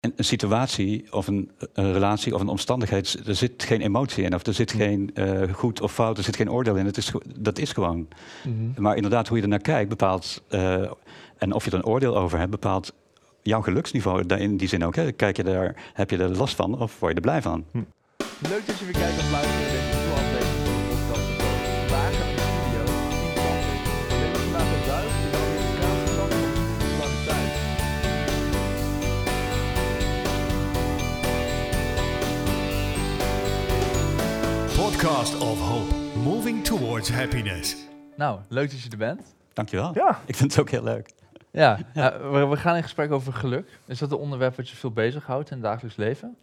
een, een situatie of een, een relatie of een omstandigheid, er zit geen emotie in, of er zit geen eh, goed of fout, er zit geen oordeel in. Het is, dat is gewoon. Mhm. Maar inderdaad, hoe je er naar kijkt, bepaalt, eh, en of je er een oordeel over hebt, bepaalt jouw geluksniveau. In die zin ook, hè. Kijk je daar, heb je er last van of word je er blij van? Leuk dat je weer kijkt of luistert Podcast of Hope, moving towards happiness. Nou, leuk dat je er bent. Dankjewel. Ja, Ik vind het ook heel leuk. Ja, we, we gaan in gesprek over geluk. Is dat een onderwerp wat je veel bezighoudt in het dagelijks leven?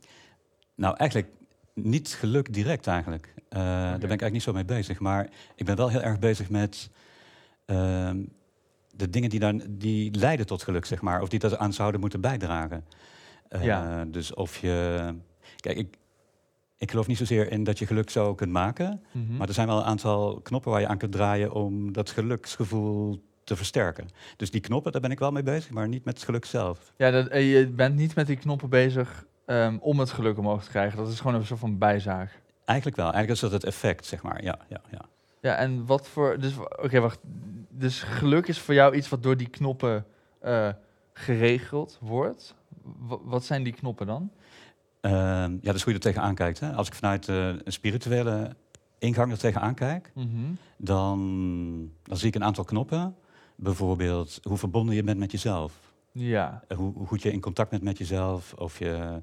Nou, eigenlijk niet geluk direct eigenlijk. Eh, Daar ben ik eigenlijk niet zo mee bezig. Maar ik ben wel heel erg bezig met ehm, de dingen die, dan, die leiden tot geluk, zeg maar. Of die dat aan zouden moeten bijdragen. Eh, Ja. Dus of je... Kijk, ik, ik geloof niet zozeer in dat je geluk zo kunt maken. Mhm. Maar er zijn wel een aantal knoppen waar je aan kunt draaien om dat geluksgevoel te versterken. Dus die knoppen, daar ben ik wel mee bezig, maar niet met het geluk zelf. Ja, dat, eh, je bent niet met die knoppen bezig ehm, om het geluk omhoog te krijgen. Dat is gewoon een soort van bijzaak. Eigenlijk wel. Eigenlijk is dat het effect, zeg maar. Ja, ja, ja. Ja, en wat voor... Dus, Oké, wacht. Dus geluk is voor jou iets wat door die knoppen eh, geregeld wordt. Wa- wat zijn die knoppen dan? Ehm, ja, dus hoe je er tegenaan kijkt. Hè? Als ik vanuit eh, een spirituele ingang er tegenaan kijk, Mhm. dan, dan zie ik een aantal knoppen. Bijvoorbeeld hoe verbonden je bent met jezelf. Ja. Eh, Hoe, hoe goed je in contact bent met jezelf. Of je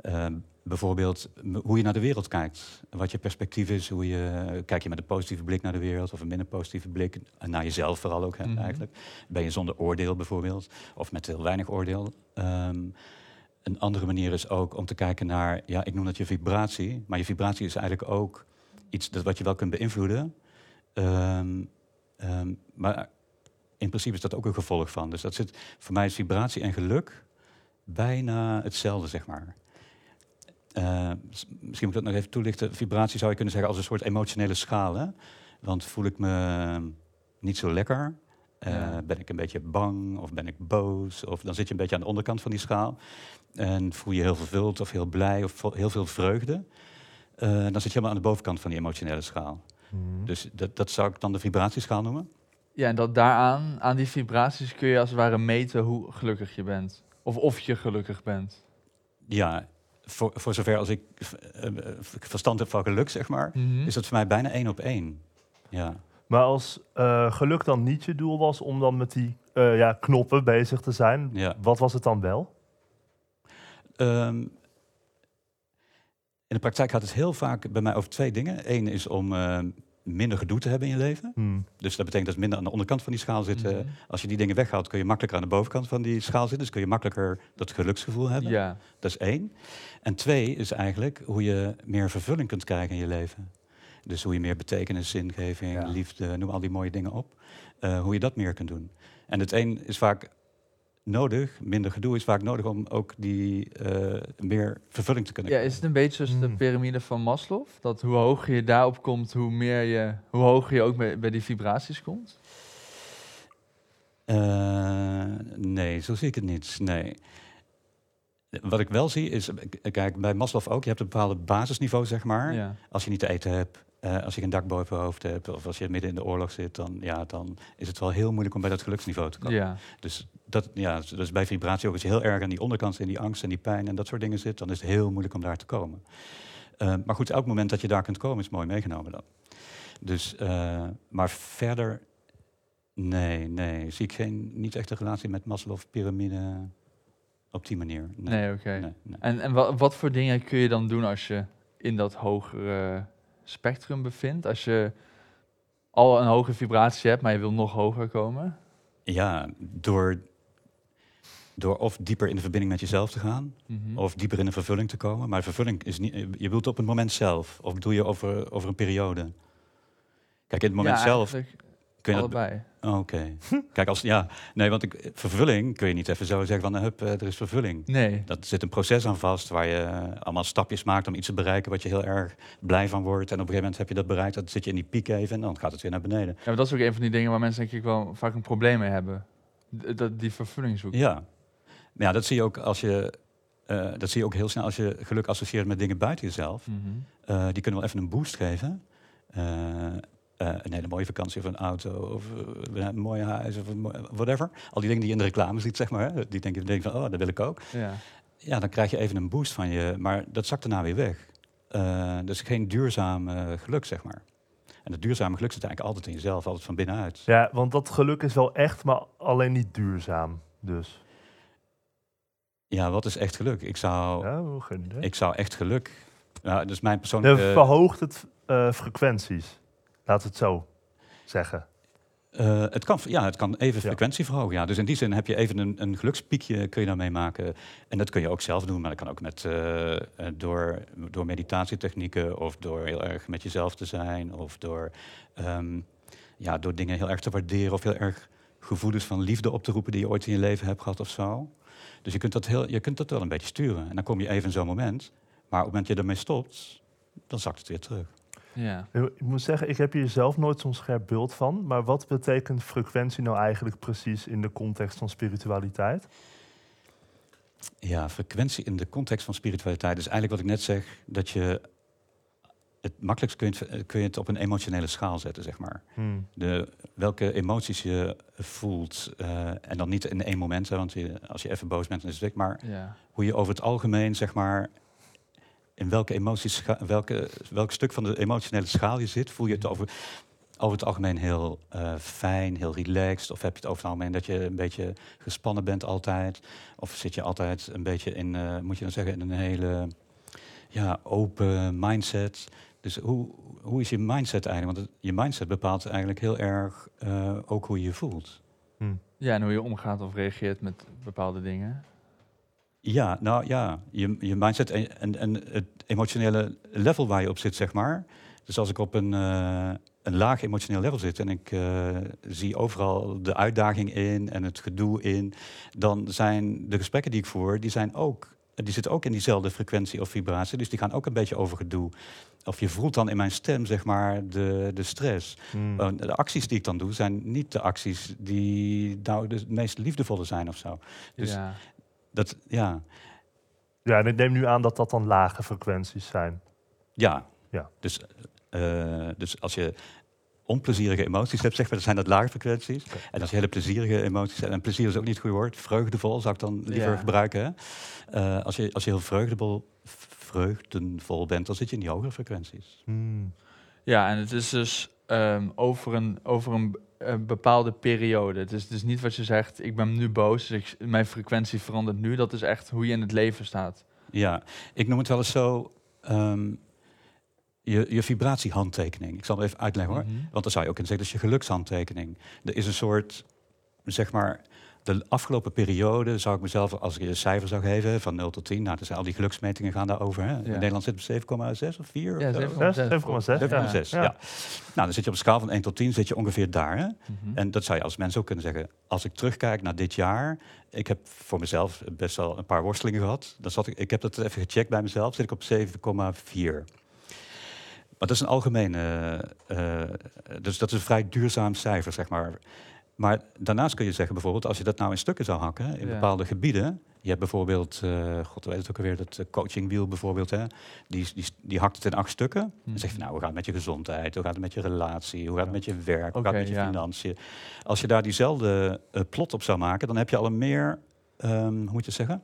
ehm, bijvoorbeeld hoe je naar de wereld kijkt. Wat je perspectief is. Hoe je, kijk je met een positieve blik naar de wereld of een minder positieve blik. En naar jezelf vooral ook hè, Mhm. eigenlijk. Ben je zonder oordeel bijvoorbeeld. Of met heel weinig oordeel. Ehm, een andere manier is ook om te kijken naar, ja, ik noem dat je vibratie. Maar je vibratie is eigenlijk ook iets dat wat je wel kunt beïnvloeden. Ehm, ehm, maar in principe is dat ook een gevolg van. Dus dat zit, voor mij is vibratie en geluk bijna hetzelfde, zeg maar. Eh, s- misschien moet ik dat nog even toelichten. Vibratie zou je kunnen zeggen als een soort emotionele schaal. Hè? Want voel ik me niet zo lekker, eh, Ja. ben ik een beetje bang of ben ik boos, of dan zit je een beetje aan de onderkant van die schaal. En voel je heel vervuld of heel blij of heel veel vreugde. Eh, dan zit je helemaal aan de bovenkant van die emotionele schaal. Mhm. Dus dat, dat zou ik dan de vibratieschaal noemen. Ja, en dat daaraan, aan die vibraties kun je als het ware meten hoe gelukkig je bent. Of of je gelukkig bent. Ja, voor, voor zover als ik eh, eh, verstand heb van geluk, zeg maar, Mhm. is dat voor mij bijna één op één. Ja. Maar als eh, geluk dan niet je doel was om dan met die eh, ja, knoppen bezig te zijn, Ja. wat was het dan wel? Ehm, in de praktijk gaat het heel vaak bij mij over twee dingen. Eén is om eh, minder gedoe te hebben in je leven. Hmm. Dus dat betekent dat je minder aan de onderkant van die schaal zit. eh, Mhm. Als je die dingen weghaalt, kun je makkelijker aan de bovenkant van die schaal zitten. Dus kun je makkelijker dat geluksgevoel hebben. Ja. Dat is één. En twee is eigenlijk hoe je meer vervulling kunt krijgen in je leven. Dus hoe je meer betekenis, zingeving, Ja. liefde, noem al die mooie dingen op. Eh, hoe je dat meer kunt doen. En het een is vaak nodig, minder gedoe is vaak nodig om ook die eh, meer vervulling te kunnen ja, is het een beetje zoals de Mm. piramide van Maslow? Dat hoe hoger je daarop komt, hoe meer je, hoe hoger je ook bij, bij die vibraties komt? Eh, nee, zo zie ik het niet. Nee. Wat ik wel zie is, k- kijk, bij Maslow ook, je hebt een bepaalde basisniveau, zeg maar. Ja. Als je niet te eten hebt, eh, als je geen dak boven je hoofd hebt, of als je midden in de oorlog zit, dan, ja, dan is het wel heel moeilijk om bij dat geluksniveau te komen. ja. Dus, dat, ja, dus bij vibratie ook, als je heel erg aan die onderkant in die angst en die pijn en dat soort dingen zit, dan is het heel moeilijk om daar te komen. Eh, maar goed, elk moment dat je daar kunt komen is mooi meegenomen dan. Dus, eh, maar verder, nee, nee, zie ik geen, niet echt een relatie met Maslow piramide op die manier. Nee, Nee, oké. nee, nee. En, en wa- wat voor dingen kun je dan doen als je in dat hogere spectrum bevindt? Als je al een hoge vibratie hebt, maar je wil nog hoger komen? Ja, door, door of dieper in de verbinding met jezelf te gaan, Mhm. of dieper in de vervulling te komen. Maar vervulling is niet, je bedoelt op het moment zelf, of bedoel je over, over een periode? Kijk, in het moment Ja, zelf kun je dat... allebei. Oh, Oké. Kijk, als, ja, nee, want ik, vervulling kun je niet even zo zeggen van, hup, eh, er is vervulling. Nee. Dat zit een proces aan vast waar je eh, allemaal stapjes maakt om iets te bereiken wat je heel erg blij van wordt. En op een gegeven moment heb je dat bereikt, dan zit je in die piek even en dan gaat het weer naar beneden. Ja, maar dat is ook een van die dingen waar mensen denk ik wel vaak een probleem mee hebben. Dat, die vervulling zoeken. Ja. Ja, dat zie je ook als je eh, dat zie je ook heel snel als je geluk associeert met dingen buiten jezelf. Mhm. Eh, die kunnen wel even een boost geven. Eh, eh, een hele mooie vakantie of een auto of eh, een mooi huis of whatever. Al die dingen die je in de reclame ziet, zeg maar. Hè, die denk je denk van, oh, dat wil ik ook. Ja. Ja, dan krijg je even een boost van je, maar dat zakt daarna weer weg. Eh, dus geen duurzaam geluk, zeg maar. En het duurzame geluk zit eigenlijk altijd in jezelf, altijd van binnenuit. Ja, want dat geluk is wel echt, maar alleen niet duurzaam. Dus, Ja, wat is echt geluk? Ik zou, ja, ik zou echt geluk... Ja, dus mijn De persoonlijke... verhoogt het eh, frequenties. Laten we het zo zeggen. Eh, het, kan, ja, het kan even Ja. frequentie verhogen. Ja. Dus in die zin heb je even een, een gelukspiekje kun je daarmee maken. En dat kun je ook zelf doen, maar dat kan ook met, eh, door, door meditatietechnieken of door heel erg met jezelf te zijn of door, ehm, ja, door dingen heel erg te waarderen of heel erg gevoelens van liefde op te roepen die je ooit in je leven hebt gehad of zo. Dus je kunt dat, heel, je kunt dat wel een beetje sturen. En dan kom je even in zo'n moment. Maar op het moment dat je ermee stopt, dan zakt het weer terug. Ja. Ik moet zeggen, ik heb hier zelf nooit zo'n scherp beeld van. Maar wat betekent frequentie nou eigenlijk precies in de context van spiritualiteit? Ja, frequentie in de context van spiritualiteit is eigenlijk wat ik net zeg, dat je het makkelijkst kun je het, kun je het op een emotionele schaal zetten, zeg maar. Hmm. De, welke emoties je voelt, eh, en dan niet in één moment, hè, want je, als je even boos bent, dan is het weg, maar Ja. hoe je over het algemeen, zeg maar, in welke emoties, welke, welk stuk van de emotionele schaal je zit, voel je het over, over het algemeen heel eh, fijn, heel relaxed, of heb je het over het algemeen dat je een beetje gespannen bent altijd, of zit je altijd een beetje in, eh, moet je dan zeggen, in een hele ja, open mindset. Dus hoe, hoe is je mindset eigenlijk? Want het- je mindset bepaalt eigenlijk heel erg eh, ook hoe je je voelt. Hmm. ja, en hoe je omgaat of reageert met bepaalde dingen. Ja, nou ja, je, je mindset en, en, en het emotionele level waar je op zit, zeg maar. Dus als ik op een, eh, een laag emotioneel level zit en ik eh, zie overal de uitdaging in en het gedoe in, dan zijn de gesprekken die ik voer, die zijn ook, die zitten ook in diezelfde frequentie of vibratie. Dus die gaan ook een beetje over gedoe. Of je voelt dan in mijn stem, zeg maar, de, de stress. Hmm. Uh, de acties die ik dan doe, zijn niet de acties die nou de meest liefdevolle zijn of zo. Dus ja. Dat, ja, Ja, en ik neem nu aan dat dat dan lage frequenties zijn. Ja. Ja. Dus, eh, dus als je onplezierige emoties hebt, zeg maar, dan zijn dat lage frequenties. En als je hele plezierige emoties hebt, en plezier is ook niet het goede woord, vreugdevol zou ik dan liever Ja. gebruiken. Hè? Eh, als, je, als je heel vreugdevol, vreugdenvol bent, dan zit je in die hogere frequenties. Hmm. ja, en het is dus ehm, over, een, over een, een bepaalde periode. Het is, het is niet wat je zegt, ik ben nu boos, dus ik, mijn frequentie verandert nu. Dat is echt hoe je in het leven staat. Ja, ik noem het wel eens zo, ehm, je, je vibratiehandtekening. Ik zal het even uitleggen hoor. Mhm. Want dan zou je ook kunnen zeggen, dat is je gelukshandtekening. Er is een soort, zeg maar, de afgelopen periode zou ik mezelf, als ik je een cijfer zou geven, van 0 tot 10, nou, dus al die geluksmetingen gaan daarover. Hè? In Nederland zit het op 7,6 of 4? Ja, of zo? 7,6. 7,6. 7,6, ja. Ja. Nou, dan zit je op een schaal van 1 tot 10, zit je ongeveer daar. Hè? Mhm. En dat zou je als mens ook kunnen zeggen. Als ik terugkijk naar dit jaar, ik heb voor mezelf best wel een paar worstelingen gehad. Dan zat ik, ik heb dat even gecheckt bij mezelf, zit ik op 7,4. Maar dat is een algemene, eh, eh, dus dat is een vrij duurzaam cijfer, zeg maar. Maar daarnaast kun je zeggen, bijvoorbeeld, als je dat nou in stukken zou hakken, in Ja. bepaalde gebieden. Je hebt bijvoorbeeld, eh god weet het ook alweer, dat eh, coachingwiel bijvoorbeeld, hè, die, die, die hakt het in acht stukken. Dan zeg je, Mhm. nou, hoe gaat het met je gezondheid? Hoe gaat het met je relatie? Hoe gaat het met je werk? Hoe Oké, gaat het met je financiën? Als je daar diezelfde eh, plot op zou maken, dan heb je al een meer, ehm, hoe moet je het zeggen?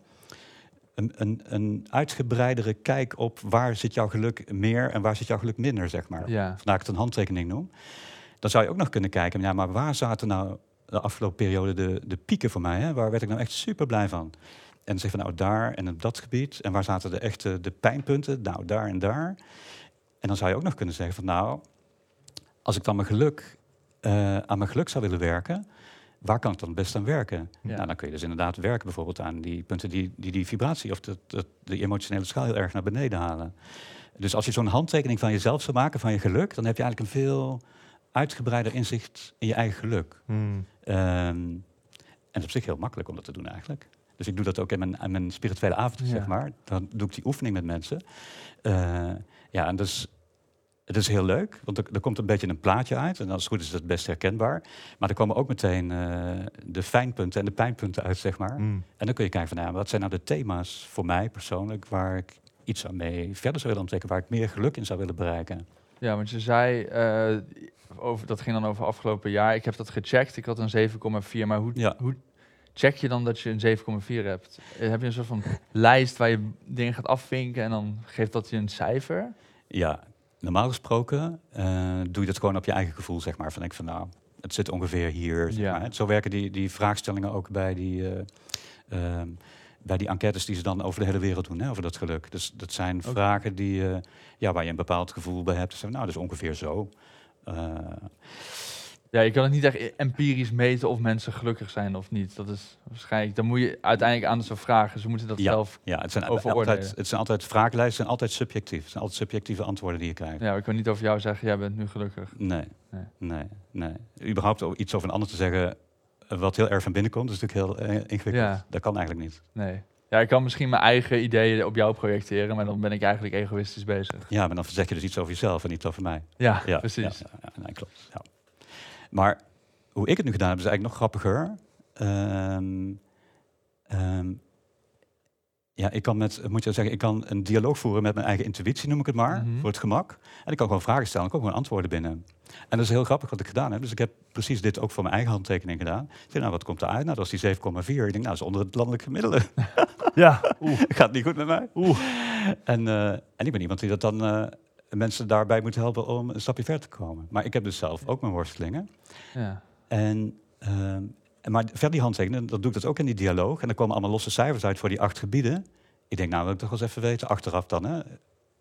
Een, een, een uitgebreidere kijk op waar zit jouw geluk meer en waar zit jouw geluk minder, zeg maar. Ja. Vandaar ik het een handtekening noem. Dan zou je ook nog kunnen kijken, ja, maar waar zaten nou de afgelopen periode de, de pieken voor mij? Hè? Waar werd ik nou echt super blij van? En zeg van, nou daar en op dat gebied. En waar zaten de echte de pijnpunten? Nou, daar en daar. En dan zou je ook nog kunnen zeggen van, nou, als ik dan mijn geluk, eh, aan mijn geluk zou willen werken, waar kan ik dan het best aan werken? Ja. Nou, dan kun je dus inderdaad werken bijvoorbeeld aan die punten die die, die vibratie of de, de, de emotionele schaal heel erg naar beneden halen. Dus als je zo'n handtekening van jezelf zou maken, van je geluk, dan heb je eigenlijk een veel uitgebreider inzicht in je eigen geluk. Hmm. Ehm, en het is op zich heel makkelijk om dat te doen eigenlijk. Dus ik doe dat ook in mijn, in mijn spirituele avond, Ja. zeg maar. Dan doe ik die oefening met mensen. Eh, ja, en dus het is heel leuk, want er, er komt een beetje een plaatje uit. En als het goed is, is het best herkenbaar. Maar er komen ook meteen eh, de fijnpunten en de pijnpunten uit, zeg maar. Mm. En dan kun je kijken van, nou, wat zijn nou de thema's voor mij persoonlijk... waar ik iets aan mee verder zou willen ontdekken... waar ik meer geluk in zou willen bereiken. Ja, want je zei, eh, over, dat ging dan over afgelopen jaar. Ik heb dat gecheckt, ik had een 7,4. Maar hoe, Ja. hoe check je dan dat je een 7,4 hebt? Eh, heb je een soort van lijst waar je dingen gaat afvinken en dan geeft dat je een cijfer? Ja, normaal gesproken eh, doe je dat gewoon op je eigen gevoel, zeg maar. Van denk van, nou, het zit ongeveer hier. Zeg Ja. maar. Zo werken die, die vraagstellingen ook bij die, eh, ehm, bij die enquêtes die ze dan over de hele wereld doen, hè, over dat geluk. Dus dat zijn vragen die, ja, waar je een bepaald gevoel bij hebt. Dus, nou, dat is ongeveer zo. Eh, Ja, je kan het niet echt empirisch meten of mensen gelukkig zijn of niet. Dat is waarschijnlijk, dan moet je uiteindelijk aan ze vragen. Ze moeten dat Ja. zelf. ja, het zijn, altijd, het zijn altijd vraaglijsten, zijn altijd subjectief. Het zijn altijd subjectieve antwoorden die je krijgt. Ja, ik kan niet over jou zeggen, jij bent nu gelukkig. Nee, Nee. nee, nee. Überhaupt iets over een ander te zeggen wat heel erg van binnen komt, is natuurlijk heel eh, ingewikkeld. Ja. Dat kan eigenlijk niet. Nee. Ja, ik kan misschien mijn eigen ideeën op jou projecteren, maar dan ben ik eigenlijk egoïstisch bezig. Ja, maar dan zeg je dus iets over jezelf en niet over mij. Ja, Ja, precies. Ja, ja, nee, klopt. Ja. Maar hoe ik het nu gedaan heb, is eigenlijk nog grappiger. Ehm, ja, ik kan met, moet je zeggen, ik kan een dialoog voeren met mijn eigen intuïtie, noem ik het maar, Mhm. voor het gemak. En ik kan gewoon vragen stellen, ik kan gewoon antwoorden binnen. En dat is heel grappig wat ik gedaan heb. Dus ik heb precies dit ook voor mijn eigen handtekening gedaan. Ik zei, nou, wat komt eruit? Nou, dat is die 7,4. Ik denk, nou, dat is onder het landelijk gemiddelde. Ja, oeh, Gaat niet goed met mij. oeh. En, eh, en ik ben iemand die dat dan eh, mensen daarbij moet helpen om een stapje verder te komen. Maar ik heb dus zelf ook mijn worstelingen. Ja. En, ehm, en maar verder die handtekeningen, dat doe ik dus ook in die dialoog. En dan komen allemaal losse cijfers uit voor die acht gebieden. Ik denk, nou wil ik toch wel eens even weten, achteraf dan. Hè?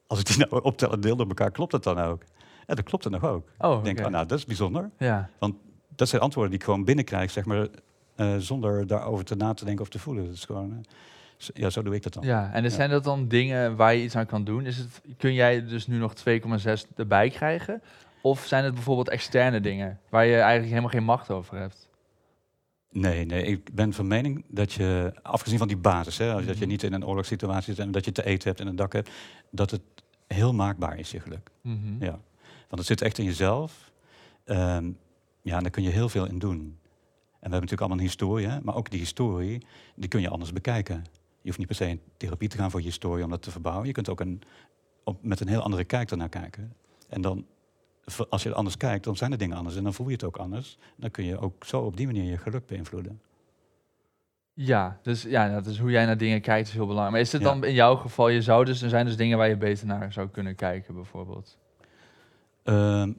Als ik die nou optel en deel door elkaar, klopt het dan ook? Ja, dat klopt het nog ook. Oh, Ik denk, oh, nou, dat is bijzonder. Ja. Dat zijn antwoorden die ik gewoon binnenkrijg, zeg maar, eh, zonder daarover te na te denken of te voelen. Dat is gewoon, eh, ja, zo doe ik dat dan. ja, en er Ja. zijn dat dan dingen waar je iets aan kan doen? Is het, kun jij dus nu nog 2,6 erbij krijgen? Of zijn het bijvoorbeeld externe dingen waar je eigenlijk helemaal geen macht over hebt? Nee, nee, ik ben van mening dat je, afgezien van die basis, hè, als dat je Mhm. niet in een oorlogssituatie zit en dat je te eten hebt en een dak hebt, dat het heel maakbaar is, je geluk. Mhm. Ja. Want het zit echt in jezelf. Ehm, ja, en daar kun je heel veel in doen. En we hebben natuurlijk allemaal een historie, hè, maar ook die historie, die kun je anders bekijken. Je hoeft niet per se in therapie te gaan voor je historie om dat te verbouwen. Je kunt ook een, op, met een heel andere kijk ernaar kijken. En dan, als je anders kijkt, dan zijn de dingen anders en dan voel je het ook anders. Dan kun je ook zo op die manier je geluk beïnvloeden. Ja, dus ja, dat is hoe jij naar dingen kijkt is heel belangrijk. Maar is het Ja. dan in jouw geval, je zou dus, er zijn dus dingen waar je beter naar zou kunnen kijken bijvoorbeeld? Ehm,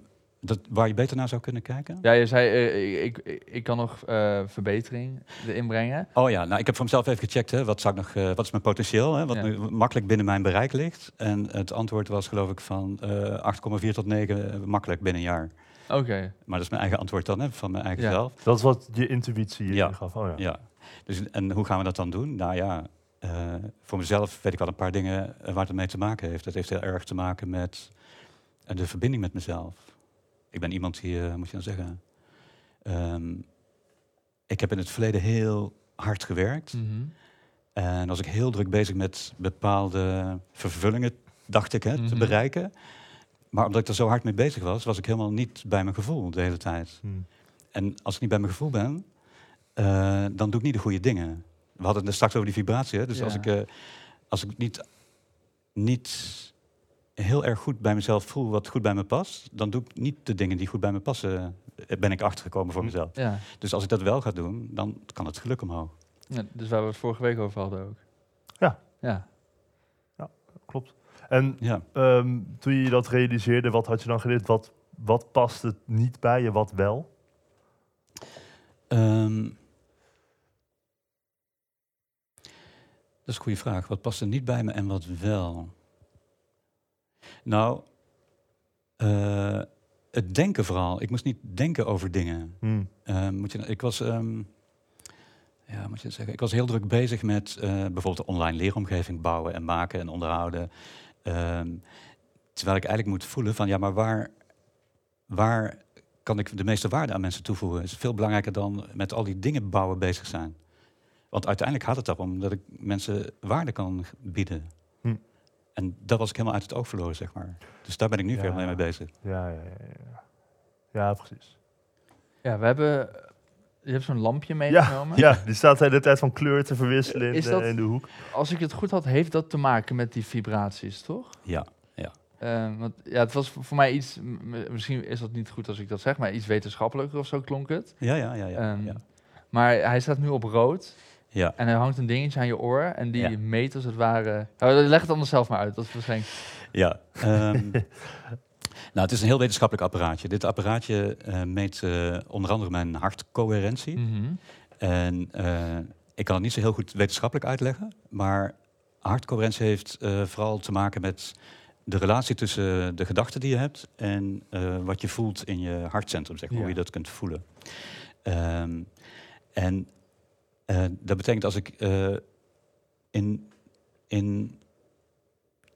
dat, waar je beter naar zou kunnen kijken? Ja, je zei, eh, ik, ik, ik kan nog eh, verbetering erin brengen. Oh ja, nou ik heb voor mezelf even gecheckt, hè, wat, zou ik nog, eh, wat is mijn potentieel, hè, wat Ja. nu makkelijk binnen mijn bereik ligt. En het antwoord was geloof ik van eh 8,4 tot 9 eh, makkelijk binnen een jaar. Oké, Maar dat is mijn eigen antwoord dan, hè, van mijn eigen Ja. zelf. Dat is wat je intuïtie je Ja. gaf. Oh ja. Ja. Dus, en hoe gaan we dat dan doen? Nou ja, eh, voor mezelf weet ik wel een paar dingen waar het mee te maken heeft. Dat heeft heel erg te maken met de verbinding met mezelf. Ik ben iemand die, eh, moet je dan zeggen, ehm, ik heb in het verleden heel hard gewerkt. Mhm. En was ik heel druk bezig met bepaalde vervullingen, dacht ik, hè, te Mhm. bereiken. Maar omdat ik er zo hard mee bezig was, was ik helemaal niet bij mijn gevoel de hele tijd. Hm. En als ik niet bij mijn gevoel ben, eh, dan doe ik niet de goede dingen. We hadden het straks over die vibratie. Hè? Dus Ja. als ik, eh, als ik niet, niet heel erg goed bij mezelf voel wat goed bij me past, dan doe ik niet de dingen die goed bij me passen. eh, Ben ik achtergekomen voor Hm. mezelf. ja. Dus als ik dat wel ga doen, dan kan het geluk omhoog. ja. Dus waar we het vorige week over hadden ook. Ja. Ja. Klopt. En Ja. ehm, toen je dat realiseerde, wat had je dan geleerd? Wat, wat past het niet bij je, wat wel? Ehm, dat is een goede vraag. Wat past er niet bij me en wat wel? Nou, eh, het denken vooral. Ik moest niet denken over dingen. Hm. Ehm, moet je, ik was, ehm, ja, moet je zeggen, ik was heel druk bezig met eh, bijvoorbeeld de online leeromgeving bouwen en maken en onderhouden. Ehm, terwijl ik eigenlijk moet voelen van ja, maar waar, waar kan ik de meeste waarde aan mensen toevoegen? is veel belangrijker dan met al die dingen bouwen bezig zijn. Want uiteindelijk gaat het erom dat ik mensen waarde kan bieden. En dat was ik helemaal uit het oog verloren, zeg maar. Dus daar ben ik nu Ja. veel mee bezig. Ja, ja, ja. Ja, ja precies. Ja, we hebben... Je hebt zo'n lampje Ja, meegenomen. ja, die staat de hele tijd van kleur te verwisselen in, Is de, dat- in de hoek. Als ik het goed had, heeft dat te maken met die vibraties, toch? Ja, Eh, want ja, het was voor mij iets, misschien is dat niet goed als ik dat zeg, maar iets wetenschappelijker of zo klonk het. ja, ja, ja. ja, Ehm, ja. Maar hij staat nu op rood ja. en er hangt een dingetje aan je oor en die Ja. meet als het ware... Nou, leg het anders zelf maar uit, dat is waarschijnlijk... Ja. ehm, nou, het is een heel wetenschappelijk apparaatje. Dit apparaatje eh, meet eh, onder andere mijn hartcoherentie. Mhm. En eh, ik kan het niet zo heel goed wetenschappelijk uitleggen, maar hartcoherentie heeft vooral te maken met de relatie tussen de gedachten die je hebt en wat je voelt in je hartcentrum, zeg maar, Ja. hoe je dat kunt voelen. Ehm, en eh, dat betekent als ik eh, in, in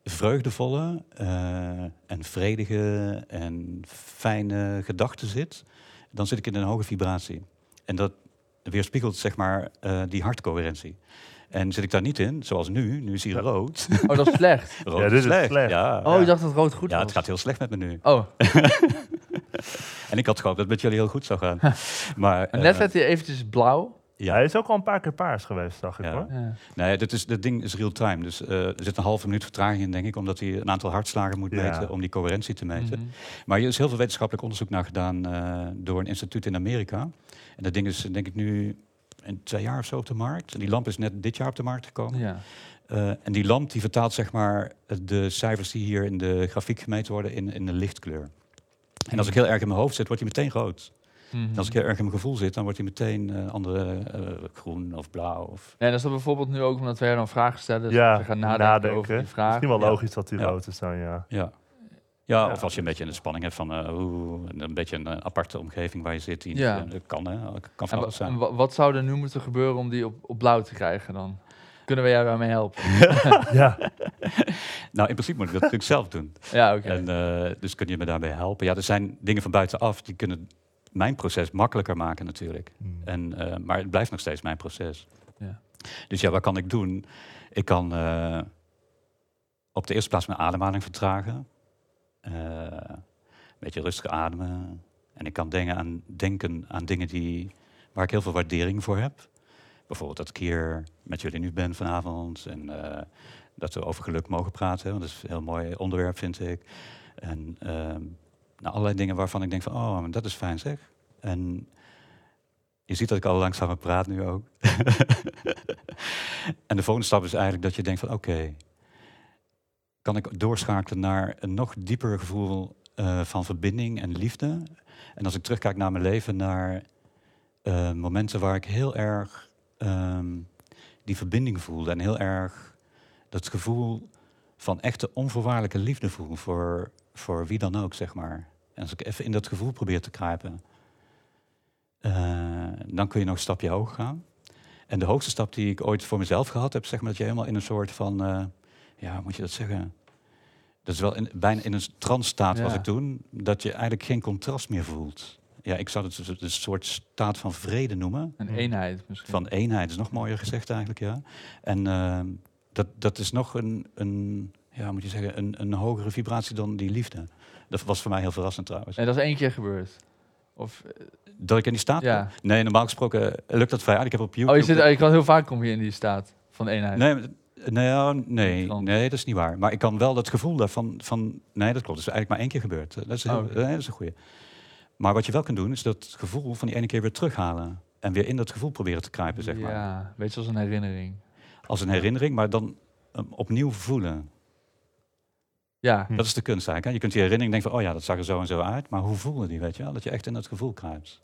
vreugdevolle eh, en vredige en fijne gedachten zit, dan zit ik in een hoge vibratie. En dat weerspiegelt zeg maar eh, die hartcoherentie. En zit ik daar niet in, zoals nu, nu is hij Ja. rood. Oh, dat is slecht. rood Ja, dit is slecht. Ja, Oh, ja. ik dacht dat rood goed ja, was. het gaat heel slecht met me nu. Oh, En ik had gehoopt dat het met jullie heel goed zou gaan. maar en net werd hij eventjes blauw. Ja, Hij is ook al een paar keer paars geweest, zag ik Ja. hoor. Ja. Nee, dit, is, dit ding is real-time. Dus eh, er zit een halve minuut vertraging in, denk ik, omdat hij een aantal hartslagen moet Ja. meten om die coherentie te meten. Mhm. Maar er is heel veel wetenschappelijk onderzoek naar gedaan eh, door een instituut in Amerika. En dat ding is, denk ik, nu in twee jaar of zo op de markt. En die lamp is net dit jaar op de markt gekomen. Ja. Eh, en die lamp die vertaalt zeg maar de cijfers die hier in de grafiek gemeten worden in, in een lichtkleur. En als ik heel erg in mijn hoofd zit, wordt hij meteen rood. Mhm. Als ik heel erg in mijn gevoel zit, dan wordt hij meteen eh, andere eh, groen of blauw. Of... Ja, en is dat bijvoorbeeld nu ook omdat wij dan vragen stellen, dus Ja, we gaan nadenken, nadenken. over die vraag. Misschien wel Ja. logisch dat Ja. rood is dan, ja. Ja. Ja, of als je een beetje een spanning hebt van eh, een beetje een aparte omgeving waar je zit. Die Ja. niet, dat kan, hè? Dat kan van En, wa- alles zijn. wat zou er nu moeten gebeuren om die op, op blauw te krijgen dan? Kunnen we jou daarmee helpen? ja. Nou, in principe moet ik dat natuurlijk zelf doen. Ja, oké. En, eh, dus kun je me daarbij helpen? Ja, er zijn dingen van buitenaf die kunnen mijn proces makkelijker maken natuurlijk. Hmm. En, eh, maar het blijft nog steeds mijn proces. Ja. Dus ja, wat kan ik doen? Ik kan eh, op de eerste plaats mijn ademhaling vertragen. Eh, een beetje rustig ademen. En ik kan denken aan, denken aan dingen die, waar ik heel veel waardering voor heb. Bijvoorbeeld dat ik hier met jullie nu ben vanavond. En dat we over geluk mogen praten. Want dat is een heel mooi onderwerp, vind ik. En nou, allerlei dingen waarvan ik denk van, oh, dat is fijn zeg. En je ziet dat ik al langzamer praat nu ook. en de volgende stap is eigenlijk dat je denkt van, oké, kan ik doorschakelen naar een nog dieper gevoel eh, van verbinding en liefde. En als ik terugkijk naar mijn leven, naar eh, momenten waar ik heel erg ehm, die verbinding voelde en heel erg dat gevoel van echte onvoorwaardelijke liefde voel voor, voor wie dan ook, zeg maar. En als ik even in dat gevoel probeer te kruipen, eh, dan kun je nog een stapje hoger gaan. En de hoogste stap die ik ooit voor mezelf gehad heb, zeg maar dat je helemaal in een soort van, eh, ja, hoe moet je dat zeggen? Dat is wel in, bijna in een trance staat was ik toen, dat je eigenlijk geen contrast meer voelt. Ja, ik zou het dus een soort staat van vrede noemen. Een Hmm. eenheid misschien. Van eenheid is nog mooier gezegd eigenlijk, ja. En ehm, dat, dat is nog een, een, ja, moet je zeggen, een, een hogere vibratie dan die liefde. Dat was voor mij heel verrassend trouwens. En dat is één keer gebeurd. Of, eh, Dat ik in die staat Ja. ben? Nee, normaal gesproken lukt dat vrij aardig. Ik heb op YouTube... oh, je, zit, je kan heel vaak kom je in die staat van eenheid. Nee, nee, oh, nee, dat is niet waar. Maar ik kan wel dat gevoel daarvan... Van, nee, dat klopt. Dat is eigenlijk maar één keer gebeurd. Dat is, heel, Oh, nee, dat is een goeie. Maar wat je wel kunt doen, is dat gevoel van die ene keer weer terughalen. En weer in dat gevoel proberen te kruipen, zeg maar. Ja, weet je, als een herinnering. Als een herinnering, maar dan um, opnieuw voelen. Ja, Hm. Dat is de kunst eigenlijk. hè. Je kunt die herinnering denken van, oh ja, dat zag er zo en zo uit. Maar hoe voelde die, weet je wel? Dat je echt in dat gevoel kruipt.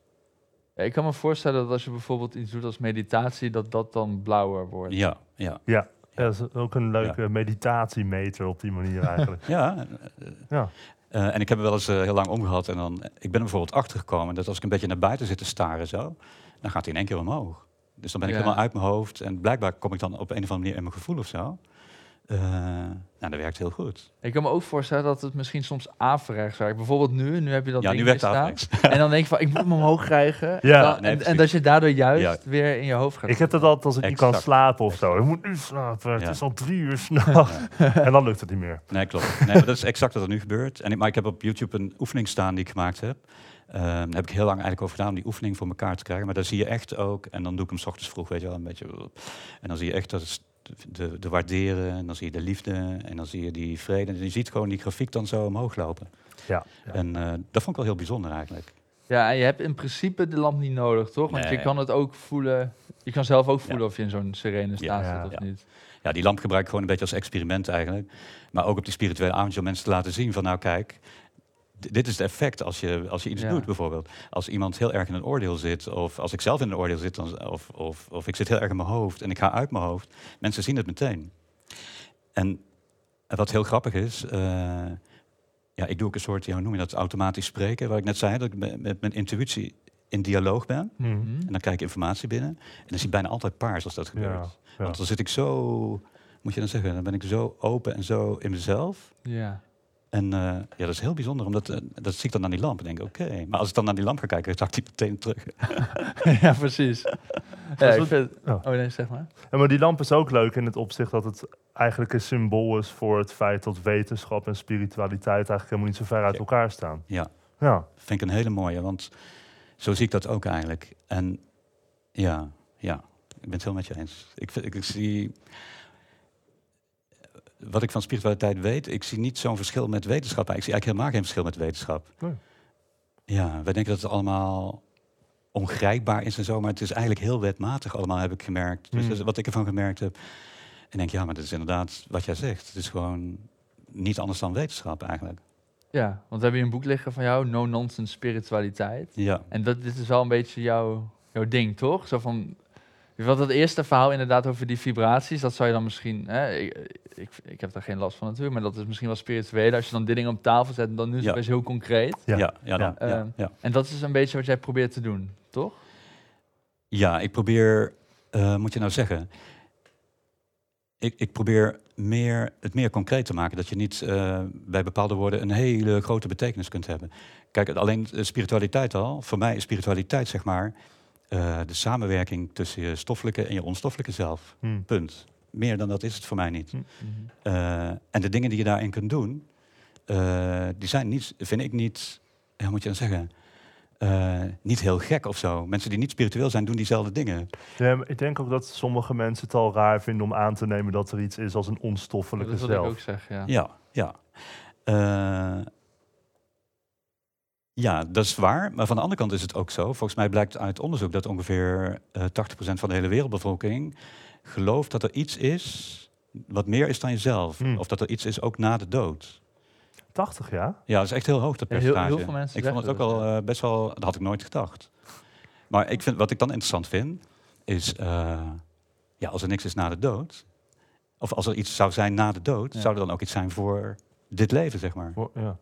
Ja, ik kan me voorstellen dat als je bijvoorbeeld iets doet als meditatie, dat dat dan blauwer wordt. Ja, ja. Ja, dat is ook een leuke meditatiemeter op die manier eigenlijk. Ja, eh, Ja. eh, en ik heb er wel eens eh, heel lang omgehad. En dan, ik ben er bijvoorbeeld achtergekomen dat als ik een beetje naar buiten zit te staren zo, dan gaat hij in één keer omhoog. Dus dan ben ik Ja. helemaal uit mijn hoofd. En blijkbaar kom ik dan op een of andere manier in mijn gevoel of zo. Eh, nou, dat werkt heel goed. Ik kan me ook voorstellen dat het misschien soms averechts werkt. Bijvoorbeeld nu, nu heb je dat ja, ding nu werkt staan. En dan denk je van, ik moet hem omhoog krijgen. Ja, En dan- nee, en, dat je daardoor juist Ja. weer in je hoofd gaat. Ik heb dat altijd als ik niet kan slapen of zo. Ik moet nu slapen. Het is al drie uur s'nachts. en dan lukt het niet meer. Nee, klopt. Nee, maar dat is exact wat er nu gebeurt. En ik, maar ik heb op YouTube een oefening staan die ik gemaakt heb. Ehm, daar heb ik heel lang eigenlijk over gedaan om die oefening voor elkaar te krijgen. Maar daar zie je echt ook, en dan doe ik hem 's ochtends vroeg, weet je wel, een beetje. En dan zie je echt dat het de, de waarderen, en dan zie je de liefde, en dan zie je die vrede. En je ziet gewoon die grafiek dan zo omhoog lopen. Ja. ja. En eh, dat vond ik wel heel bijzonder eigenlijk. Ja, en je hebt in principe de lamp niet nodig, toch? Want je kan het ook voelen. Je kan zelf ook voelen Ja. of je in zo'n serene staat Ja. zit of Ja. niet. Ja, die lamp gebruik ik gewoon een beetje als experiment eigenlijk. Maar ook op die spirituele avondje om mensen te laten zien van nou kijk, dit is het effect als je, als je iets Ja. doet bijvoorbeeld. Als iemand heel erg in een oordeel zit, of als ik zelf in een oordeel zit, dan, of, of, of ik zit heel erg in mijn hoofd en ik ga uit mijn hoofd, mensen zien het meteen. En en wat heel grappig is, eh, ja, ik doe ook een soort, ja, hoe noem je dat, automatisch spreken, waar ik net zei, dat ik met, met mijn intuïtie in dialoog ben. Mhm. Hm? En dan krijg ik informatie binnen. En dan zie ik bijna altijd paars als dat gebeurt. Ja, ja. Want dan zit ik zo, moet je dan zeggen, dan ben ik zo open en zo in mezelf. Ja. En eh, ja, dat is heel bijzonder, omdat eh, dat zie ik dan aan die lamp en denk ik, oké. Maar als ik dan naar die lamp ga kijken, zag ik die meteen terug. ja, precies. Ja, ik vind, oh. oh nee, zeg maar. Ja, maar die lamp is ook leuk in het opzicht dat het eigenlijk een symbool is voor het feit dat wetenschap en spiritualiteit eigenlijk helemaal niet zo ver uit Ja. elkaar staan. Ja. Ja, Vind ik een hele mooie, want zo zie ik dat ook eigenlijk. En ja, ja, ik ben het heel met je eens. Ik, ik zie, wat ik van spiritualiteit weet, ik zie niet zo'n verschil met wetenschap. Ik zie eigenlijk helemaal geen verschil met wetenschap. Nee. Ja, wij denken dat het allemaal ongrijpbaar is en zo, maar het is eigenlijk heel wetmatig allemaal, heb ik gemerkt. Dus Hmm. dat is wat ik ervan gemerkt heb. En denk, ja, maar dat is inderdaad wat jij zegt. Het is gewoon niet anders dan wetenschap eigenlijk. Ja, want we hebben hier een boek liggen van jou, No Nonsense Spiritualiteit. Ja, En dat, dit is wel een beetje jouw, jouw ding, toch? Zo van, wat dat eerste verhaal inderdaad over die vibraties, dat zou je dan misschien, hè, ik, ik, ik heb daar geen last van natuurlijk, maar dat is misschien wel spiritueel. Als je dan dit ding op tafel zet, dan nu is het Ja. best heel concreet. Ja. ja, ja, dan, ja, Ehm, ja. En dat is een beetje wat jij probeert te doen, toch? Ja, ik probeer, eh, moet je nou zeggen, ik, ik probeer meer, het meer concreet te maken. Dat je niet eh, bij bepaalde woorden een hele grote betekenis kunt hebben. Kijk, alleen eh, spiritualiteit al, voor mij is spiritualiteit zeg maar eh, de samenwerking tussen je stoffelijke en je onstoffelijke zelf. Hm. Punt. Meer dan dat is het voor mij niet. Hm. Eh, en de dingen die je daarin kunt doen, eh, die zijn niet, vind ik niet, ja, moet je dan zeggen, eh, niet heel gek of zo. Mensen die niet spiritueel zijn, doen diezelfde dingen. Ja, maar ik denk ook dat sommige mensen het al raar vinden om aan te nemen dat er iets is als een onstoffelijke dat is wat ik zelf. ook zeg, ja. Ja, ja. Eh, ja, dat is waar. Maar van de andere kant is het ook zo. Volgens mij blijkt uit onderzoek dat ongeveer eh 80% van de hele wereldbevolking gelooft dat er iets is wat meer is dan jezelf. Hmm. Of dat er iets is ook na de dood. 80 jaar? Ja, dat is echt heel hoog, dat Ja, heel- heel percentage. veel mensen ik vond het ook al eh, best wel, dat had ik nooit gedacht. Maar ik vind, wat ik dan interessant vind, is, eh, ja, als er niks is na de dood, of als er iets zou zijn na de dood, Ja. zou er dan ook iets zijn voor dit leven, zeg maar. Wo- Ja.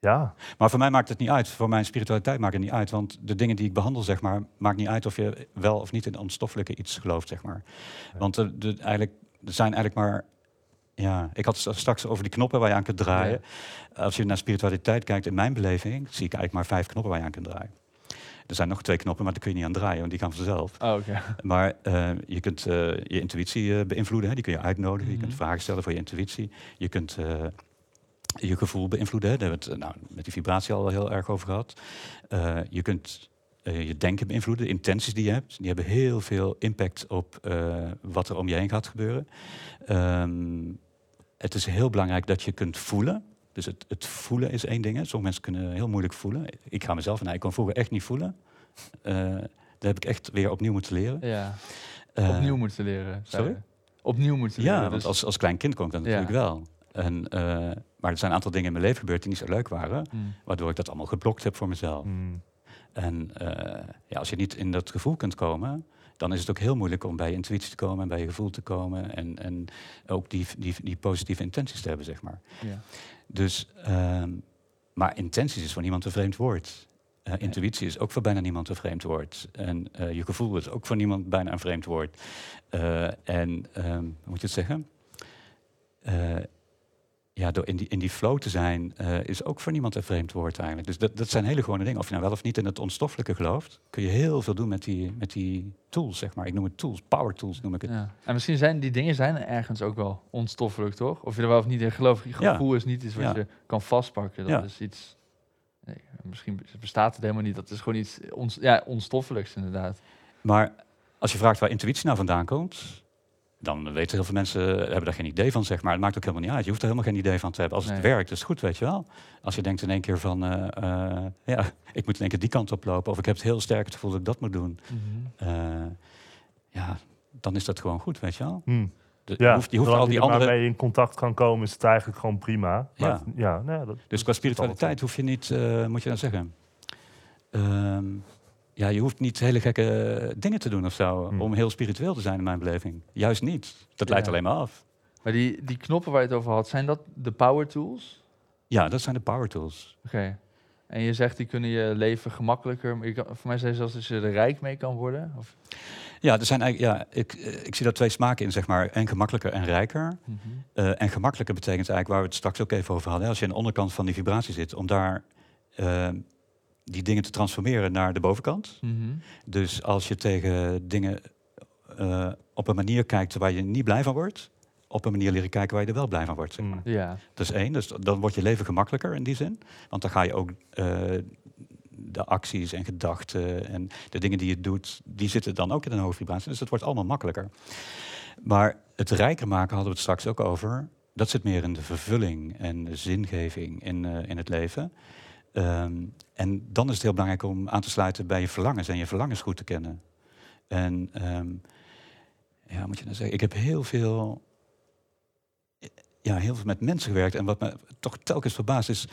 Ja, Maar voor mij maakt het niet uit, voor mijn spiritualiteit maakt het niet uit, want de dingen die ik behandel, zeg maar, maakt niet uit of je wel of niet in onstoffelijke iets gelooft, zeg maar. Ja. Want er, de, eigenlijk, er zijn eigenlijk maar, ja, ik had het straks over die knoppen waar je aan kunt draaien. Als je naar spiritualiteit kijkt, in mijn beleving, zie ik eigenlijk maar vijf knoppen waar je aan kunt draaien. Er zijn nog twee knoppen, maar daar kun je niet aan draaien, want die gaan vanzelf. Oh, oké. Maar eh, je kunt eh, je intuïtie eh, beïnvloeden, hè? die kun je uitnodigen. Je kunt Mhm. vragen stellen voor je intuïtie. Je kunt je gevoel beïnvloeden. Daar hebben we het nou, met die vibratie al heel erg over gehad. Eh, je kunt eh, je denken beïnvloeden, de intenties die je hebt. Die hebben heel veel impact op eh, wat er om je heen gaat gebeuren. Ehm, het is heel belangrijk dat je kunt voelen. Dus het, het voelen is één ding. Hè. Sommige mensen kunnen heel moeilijk voelen. Ik ga mezelf, nou, ik kon vroeger echt niet voelen. Dat heb ik echt weer opnieuw moeten leren. Ja, opnieuw moeten leren. sorry? Opnieuw moeten leren. Ja, want dus- als, als klein kind kon ik dat Ja. natuurlijk wel. En, maar er zijn een aantal dingen in mijn leven gebeurd die niet zo leuk waren. Hmm. Waardoor ik dat allemaal geblokt heb voor mezelf. hm. En eh, ja, als je niet in dat gevoel kunt komen, dan is het ook heel moeilijk om bij je intuïtie te komen en bij je gevoel te komen. En, en ook die, die, die positieve intenties te hebben, zeg maar. Ja. Dus, ehm, maar intenties is voor niemand een vreemd woord. Eh, intuïtie is ook voor bijna niemand een vreemd woord. En eh, je gevoel is ook voor niemand bijna een vreemd woord. En ehm, hoe moet je het zeggen? Ja, door in die, in die flow te zijn eh, is ook voor niemand een vreemd woord eigenlijk. Dus dat, dat zijn hele gewone dingen. Of je nou wel of niet in het onstoffelijke gelooft, kun je heel veel doen met die, met die tools, zeg maar. Ik noem het tools, power tools noem ik het. Ja. En misschien zijn die dingen zijn ergens ook wel onstoffelijk, toch? Of je er wel of niet in gelooft. Je Ja. gevoel is niet iets wat Ja. je kan vastpakken. Dat Ja. is iets... Nee, misschien bestaat het helemaal niet. Dat is gewoon iets ons, ja, onstoffelijks, inderdaad. Maar als je vraagt waar intuïtie nou vandaan komt, dan weten heel veel mensen, hebben daar geen idee van, zeg maar. Het maakt ook helemaal niet uit. Je hoeft er helemaal geen idee van te hebben. Als het Nee. werkt, is het goed, weet je wel. Als je denkt in één keer van, eh, eh, ja, ik moet in één keer die kant op lopen, of ik heb het heel sterk het gevoel dat ik dat moet doen. Mhm. eh, ja, dan is dat gewoon goed, weet je wel. De- Ja, je hoeft, je hoeft al die je er andere... mee in contact kan komen, is het eigenlijk gewoon prima. Maar Ja. het- ja, nou ja, dat, Dus qua spiritualiteit hoef je niet, moet je dan zeggen... ehm, ja, je hoeft niet hele gekke dingen te doen of zo, Hmm. om heel spiritueel te zijn in mijn beleving. Juist niet. Dat leidt alleen maar af. Maar die, die knoppen waar je het over had, zijn dat de power tools? Ja, dat zijn de power tools. Oké. En je zegt die kunnen je leven gemakkelijker. Maar je kan, voor mij zei je zelfs dat je er rijk mee kan worden. Of, Ja, er zijn eigenlijk, ja ik, eh, ik zie daar twee smaken in, zeg maar. En gemakkelijker en rijker. Mhm. Eh, en gemakkelijker betekent eigenlijk, waar we het straks ook even over hadden... hè, als je aan de onderkant van die vibratie zit, om daar eh, die dingen te transformeren naar de bovenkant. Mhm. Dus als je tegen dingen eh, op een manier kijkt waar je niet blij van wordt... op een manier leren kijken waar je er wel blij van wordt, zeg Mm. maar. Ja. Dat is één, dus dan wordt je leven gemakkelijker in die zin. Want dan ga je ook eh, de acties en gedachten en de dingen die je doet, die zitten dan ook in een hoge vibratie. Dus het wordt allemaal makkelijker. Maar het rijker maken hadden we het straks ook over. Dat zit meer in de vervulling en de zingeving in, eh, in het leven. Ehm, en dan is het heel belangrijk om aan te sluiten bij je verlangens en je verlangens goed te kennen. En ehm, ja, moet je nou zeggen, ik heb heel veel ja, heel veel met mensen gewerkt. En wat me toch telkens verbaast is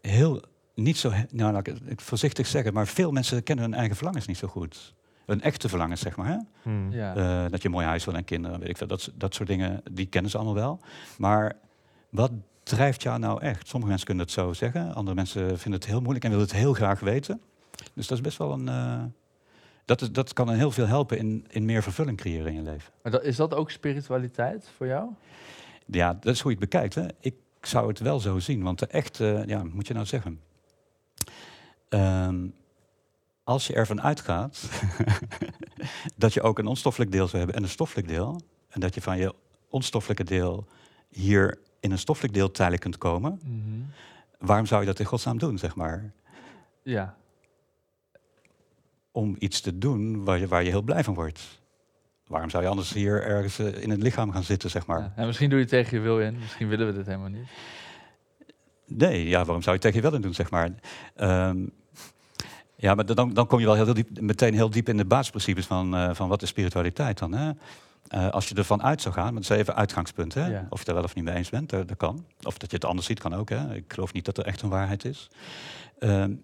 heel niet zo, nou laat ik het voorzichtig zeggen, maar veel mensen kennen hun eigen verlangens niet zo goed. Hun echte verlangens, zeg maar. Hè? Hm. ja. Eh, dat je een mooi huis wil en kinderen, weet ik veel. Dat, dat soort dingen, die kennen ze allemaal wel. Maar wat drijft jou nou echt? Sommige mensen kunnen het zo zeggen, andere mensen vinden het heel moeilijk en willen het heel graag weten. Dus dat is best wel een. eh, dat, is, dat kan heel veel helpen in, in meer vervulling creëren in je leven. Maar dat, is dat ook spiritualiteit voor jou? Ja, dat is hoe je het bekijkt. Hè. Ik zou het wel zo zien, want de echte, ja, moet je nou zeggen. Ehm, als je ervan uitgaat dat je ook een onstoffelijk deel zou hebben en een stoffelijk deel, en dat je van je onstoffelijke deel hier in een stoffelijk deel tijdelijk kunt komen, Mhm. waarom zou je dat in godsnaam doen, zeg maar? Ja. Om iets te doen waar je, waar je heel blij van wordt. Waarom zou je anders hier ergens eh, in het lichaam gaan zitten, zeg maar? ja. En misschien doe je het tegen je wil in. Misschien willen we dit helemaal niet. Nee, ja, waarom zou je het tegen je wel in doen, zeg maar? Ehm, ja, maar dan, dan kom je wel heel diep, meteen heel diep in de basisprincipes van, eh, van wat is spiritualiteit dan. Hè? Eh, als je ervan uit zou gaan, maar dat is even uitgangspunt, hè? Ja. of je er wel of niet mee eens bent, dat, dat kan. Of dat je het anders ziet, kan ook. Hè? Ik geloof niet dat er echt een waarheid is. Ehm,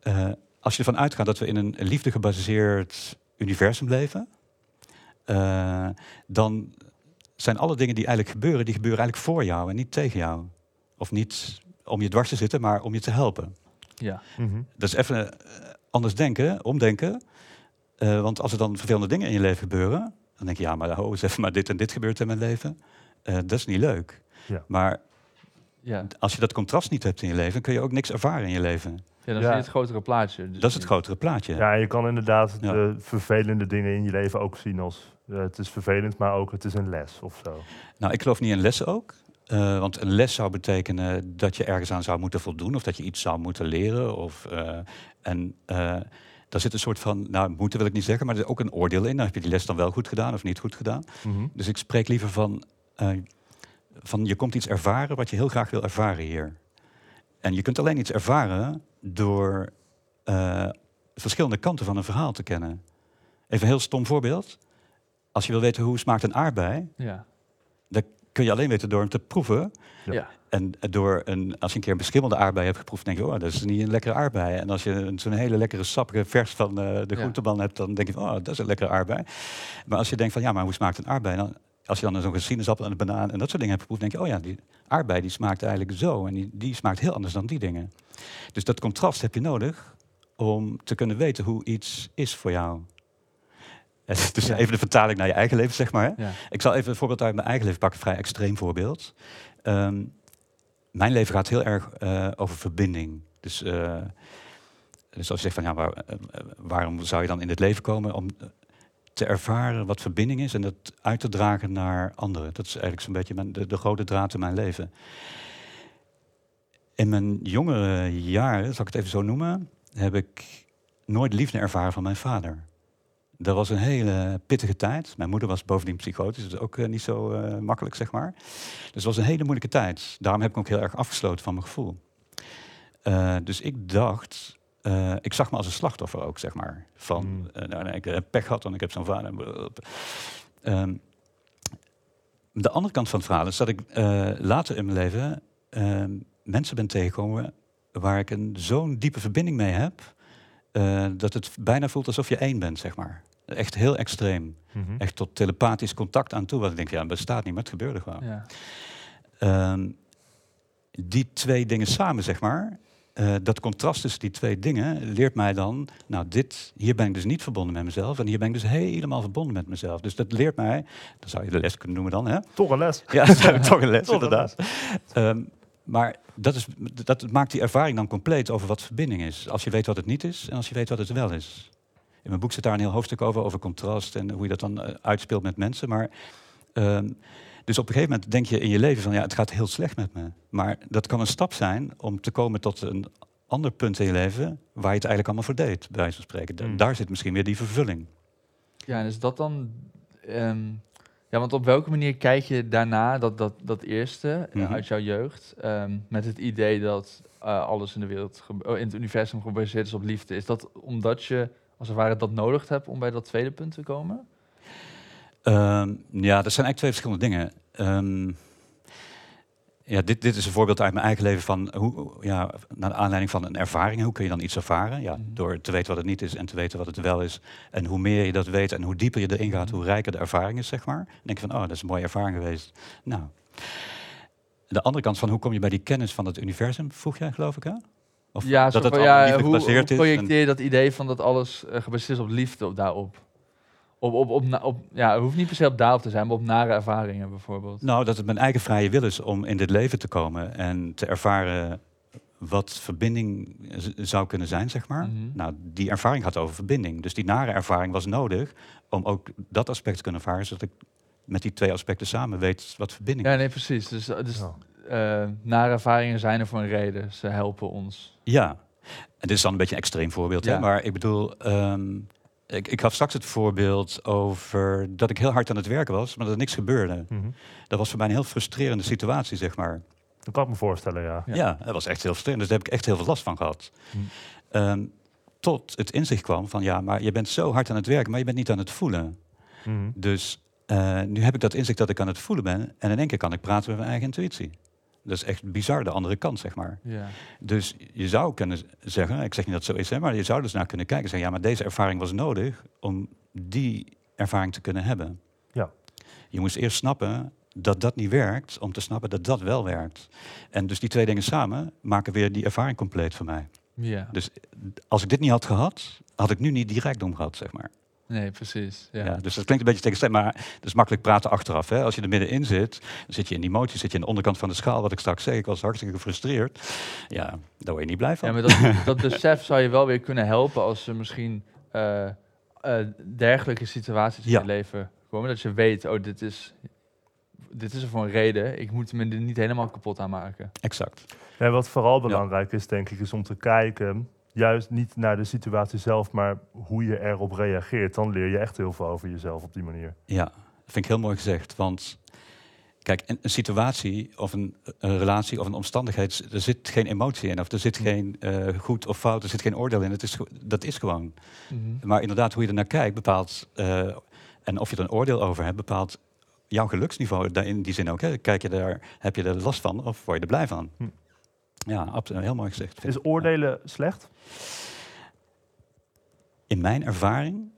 eh, als je ervan uitgaat dat we in een liefde gebaseerd universum leven, eh, dan zijn alle dingen die eigenlijk gebeuren, die gebeuren eigenlijk voor jou en niet tegen jou. Of niet om je dwars te zitten, maar om je te helpen. Ja. Mhm. Dat is even eh, anders denken, omdenken. Eh, want als er dan vervelende dingen in je leven gebeuren, dan denk je, ja, maar ho, eens even, maar dit en dit gebeurt in mijn leven. Eh, dat is niet leuk. Ja. Maar Ja. als je dat contrast niet hebt in je leven, kun je ook niks ervaren in je leven. ja, dan Ja. zie je het grotere plaatje. Dus Dat is het grotere plaatje. Ja, je kan inderdaad Ja. de vervelende dingen in je leven ook zien als eh, het is vervelend, maar ook het is een les of zo. Nou, ik geloof niet in lessen ook. Eh, want een les zou betekenen dat je ergens aan zou moeten voldoen of dat je iets zou moeten leren. Of, eh, en eh, daar zit een soort van, nou moeten wil ik niet zeggen, maar er is ook een oordeel in. Dan heb je die les dan wel goed gedaan of niet goed gedaan. Mhm. Dus ik spreek liever van, eh, van je komt iets ervaren wat je heel graag wil ervaren hier. En je kunt alleen iets ervaren door eh, verschillende kanten van een verhaal te kennen. Even een heel stom voorbeeld. Als je wil weten hoe smaakt een aardbei, Ja. kun je alleen weten door hem te proeven. Ja. En door een, als je een keer een beschimmelde aardbei hebt geproefd, denk je, oh, dat is niet een lekkere aardbei. En als je zo'n hele lekkere sappige vers van eh, de Ja. groenteman hebt, dan denk je, van, oh, dat is een lekkere aardbei. Maar als je denkt van, ja, maar hoe smaakt een aardbei? Dan als je dan zo'n sinaasappel en een banaan en dat soort dingen hebt geproefd, denk je, oh ja, die aardbei die smaakt eigenlijk zo en die, die smaakt heel anders dan die dingen. Dus dat contrast heb je nodig om te kunnen weten hoe iets is voor jou. Dus Ja. even de vertaling naar je eigen leven, zeg maar. hè. Ja. Ik zal even een voorbeeld uit mijn eigen leven pakken, een vrij extreem voorbeeld. Ehm, mijn leven gaat heel erg eh, over verbinding. Dus, eh, dus als je zegt van ja, eh, waarom zou je dan in het leven komen om te ervaren wat verbinding is en dat uit te dragen naar anderen. Dat is eigenlijk zo'n beetje mijn, de, de grote draad in mijn leven. In mijn jongere jaren, zal ik het even zo noemen, heb ik nooit liefde ervaren van mijn vader. Dat was een hele pittige tijd. Mijn moeder was bovendien psychotisch, dus ook eh, niet zo eh, makkelijk, zeg maar. Dus het was een hele moeilijke tijd. Daarom heb ik me ook heel erg afgesloten van mijn gevoel. Eh, dus ik dacht, ik zag me als een slachtoffer ook, zeg maar. Van, Mm. nou, ik heb pech gehad, want ik heb zo'n vader. Ehm, de andere kant van het verhaal is dat ik later in mijn leven ehm, mensen ben tegengekomen waar ik een zo'n diepe verbinding mee heb, dat het bijna voelt alsof je één bent, zeg maar. Echt heel extreem. Mhm. Echt tot telepathisch contact aan toe. Wat ik denk, ja, dat bestaat niet, maar het gebeurde gewoon. Ja. Ehm, die twee dingen samen, zeg maar, eh, dat contrast tussen die twee dingen leert mij dan, nou, dit, hier ben ik dus niet verbonden met mezelf en hier ben ik dus helemaal verbonden met mezelf. Dus dat leert mij, dat zou je de les kunnen noemen dan, hè? Toch een les. Ja, toch een les, Toch een inderdaad. Ehm, maar dat, is, dat maakt die ervaring dan compleet over wat verbinding is. Als je weet wat het niet is en als je weet wat het wel is. In mijn boek zit daar een heel hoofdstuk over, over contrast en hoe je dat dan eh, uitspeelt met mensen. Maar, ehm, dus op een gegeven moment denk je in je leven van ja, het gaat heel slecht met me. Maar dat kan een stap zijn om te komen tot een ander punt in je leven waar je het eigenlijk allemaal voor deed, bij wijze van spreken. Da- Mm. Daar zit misschien weer die vervulling. Ja, en is dat dan... ehm, ja, want op welke manier kijk je daarna, dat, dat, dat eerste eh, Mhm. uit jouw jeugd, ehm, met het idee dat eh, alles in de wereld, oh, in het universum gebaseerd is op liefde? Is dat omdat je, als het ware, dat nodig hebt om bij dat tweede punt te komen? Ehm, ja, dat zijn eigenlijk twee verschillende dingen. Ehm, ja, dit, dit is een voorbeeld uit mijn eigen leven van hoe, ja, naar aanleiding van een ervaring. Hoe kun je dan iets ervaren? Ja, Mhm. door te weten wat het niet is en te weten wat het wel is. En hoe meer je dat weet en hoe dieper je erin gaat, hoe rijker de ervaring is, zeg maar. Dan denk je van, oh, dat is een mooie ervaring geweest. Nou, de andere kant van hoe kom je bij die kennis van het universum, vroeg jij, geloof ik, hè? Of ja, dat het van, allemaal ja liefde hoe, projecteer je dat idee van dat alles eh, gebaseerd is op liefde op daarop? Op, op, op, op, ja, het hoeft niet per se op daarop te zijn, maar op nare ervaringen bijvoorbeeld. Nou, dat het mijn eigen vrije wil is om in dit leven te komen en te ervaren wat verbinding zou kunnen zijn, zeg maar. Mhm. Nou, die ervaring gaat over verbinding. Dus die nare ervaring was nodig om ook dat aspect te kunnen ervaren, zodat ik met die twee aspecten samen weet wat verbinding Ja, is. nee, precies. Dus, eh, dus Ja. Eh, nare ervaringen zijn er voor een reden. Ze helpen ons. Ja, en dit is dan een beetje een extreem voorbeeld, Ja. hè? maar ik bedoel, ehm, ik, ik gaf straks het voorbeeld over dat ik heel hard aan het werken was, maar dat er niks gebeurde. Mhm. Dat was voor mij een heel frustrerende situatie, zeg maar. Dat kan ik me voorstellen, ja. Ja. Ja, dat was echt heel frustrerend. Dus daar heb ik echt heel veel last van gehad. Hm. Ehm, tot het inzicht kwam van ja, maar je bent zo hard aan het werken, maar je bent niet aan het voelen. Mhm. Dus eh, nu heb ik dat inzicht dat ik aan het voelen ben. En in één keer kan ik praten met mijn eigen intuïtie. Dat is echt bizar, de andere kant, zeg maar. Ja. Dus je zou kunnen zeggen, ik zeg niet dat het zo is, hè, maar je zou dus naar kunnen kijken en zeggen, ja, maar deze ervaring was nodig om die ervaring te kunnen hebben. Ja. Je moest eerst snappen dat dat niet werkt, om te snappen dat dat wel werkt. En dus die twee dingen samen maken weer die ervaring compleet voor mij. ja. Dus als ik dit niet had gehad, had ik nu niet die rijkdom gehad, zeg maar. Nee, precies. Ja. Ja. dus dat klinkt een beetje tegenstrijdig, maar het is makkelijk praten achteraf. Hè? Als je er middenin zit, dan zit je in die motie, zit je aan de onderkant van de schaal, wat ik straks zei. Ik was hartstikke gefrustreerd. Ja, daar word je niet blij van. Ja, maar dat, dat besef zou je wel weer kunnen helpen als er misschien eh, eh, dergelijke situaties in Ja. je leven komen. Dat je weet, oh, dit is, dit is er voor een reden. Ik moet me er niet helemaal kapot aan maken. Exact. Ja, wat vooral belangrijk is, denk ik, is om te kijken, juist niet naar de situatie zelf, maar hoe je erop reageert. Dan leer je echt heel veel over jezelf op die manier. Ja, dat vind ik heel mooi gezegd. Want kijk, een, een situatie of een, een relatie of een omstandigheid, er zit geen emotie in. Of er zit geen eh, goed of fout, er zit geen oordeel in. Het is, dat is gewoon. Maar inderdaad, hoe je er naar kijkt, bepaalt. eh, en of je er een oordeel over hebt, bepaalt jouw geluksniveau. In die zin ook. Hè. Kijk je daar, heb je er last van of word je er blij van? Hm. Ja, absoluut. Heel mooi gezegd. Is oordelen slecht? In mijn ervaring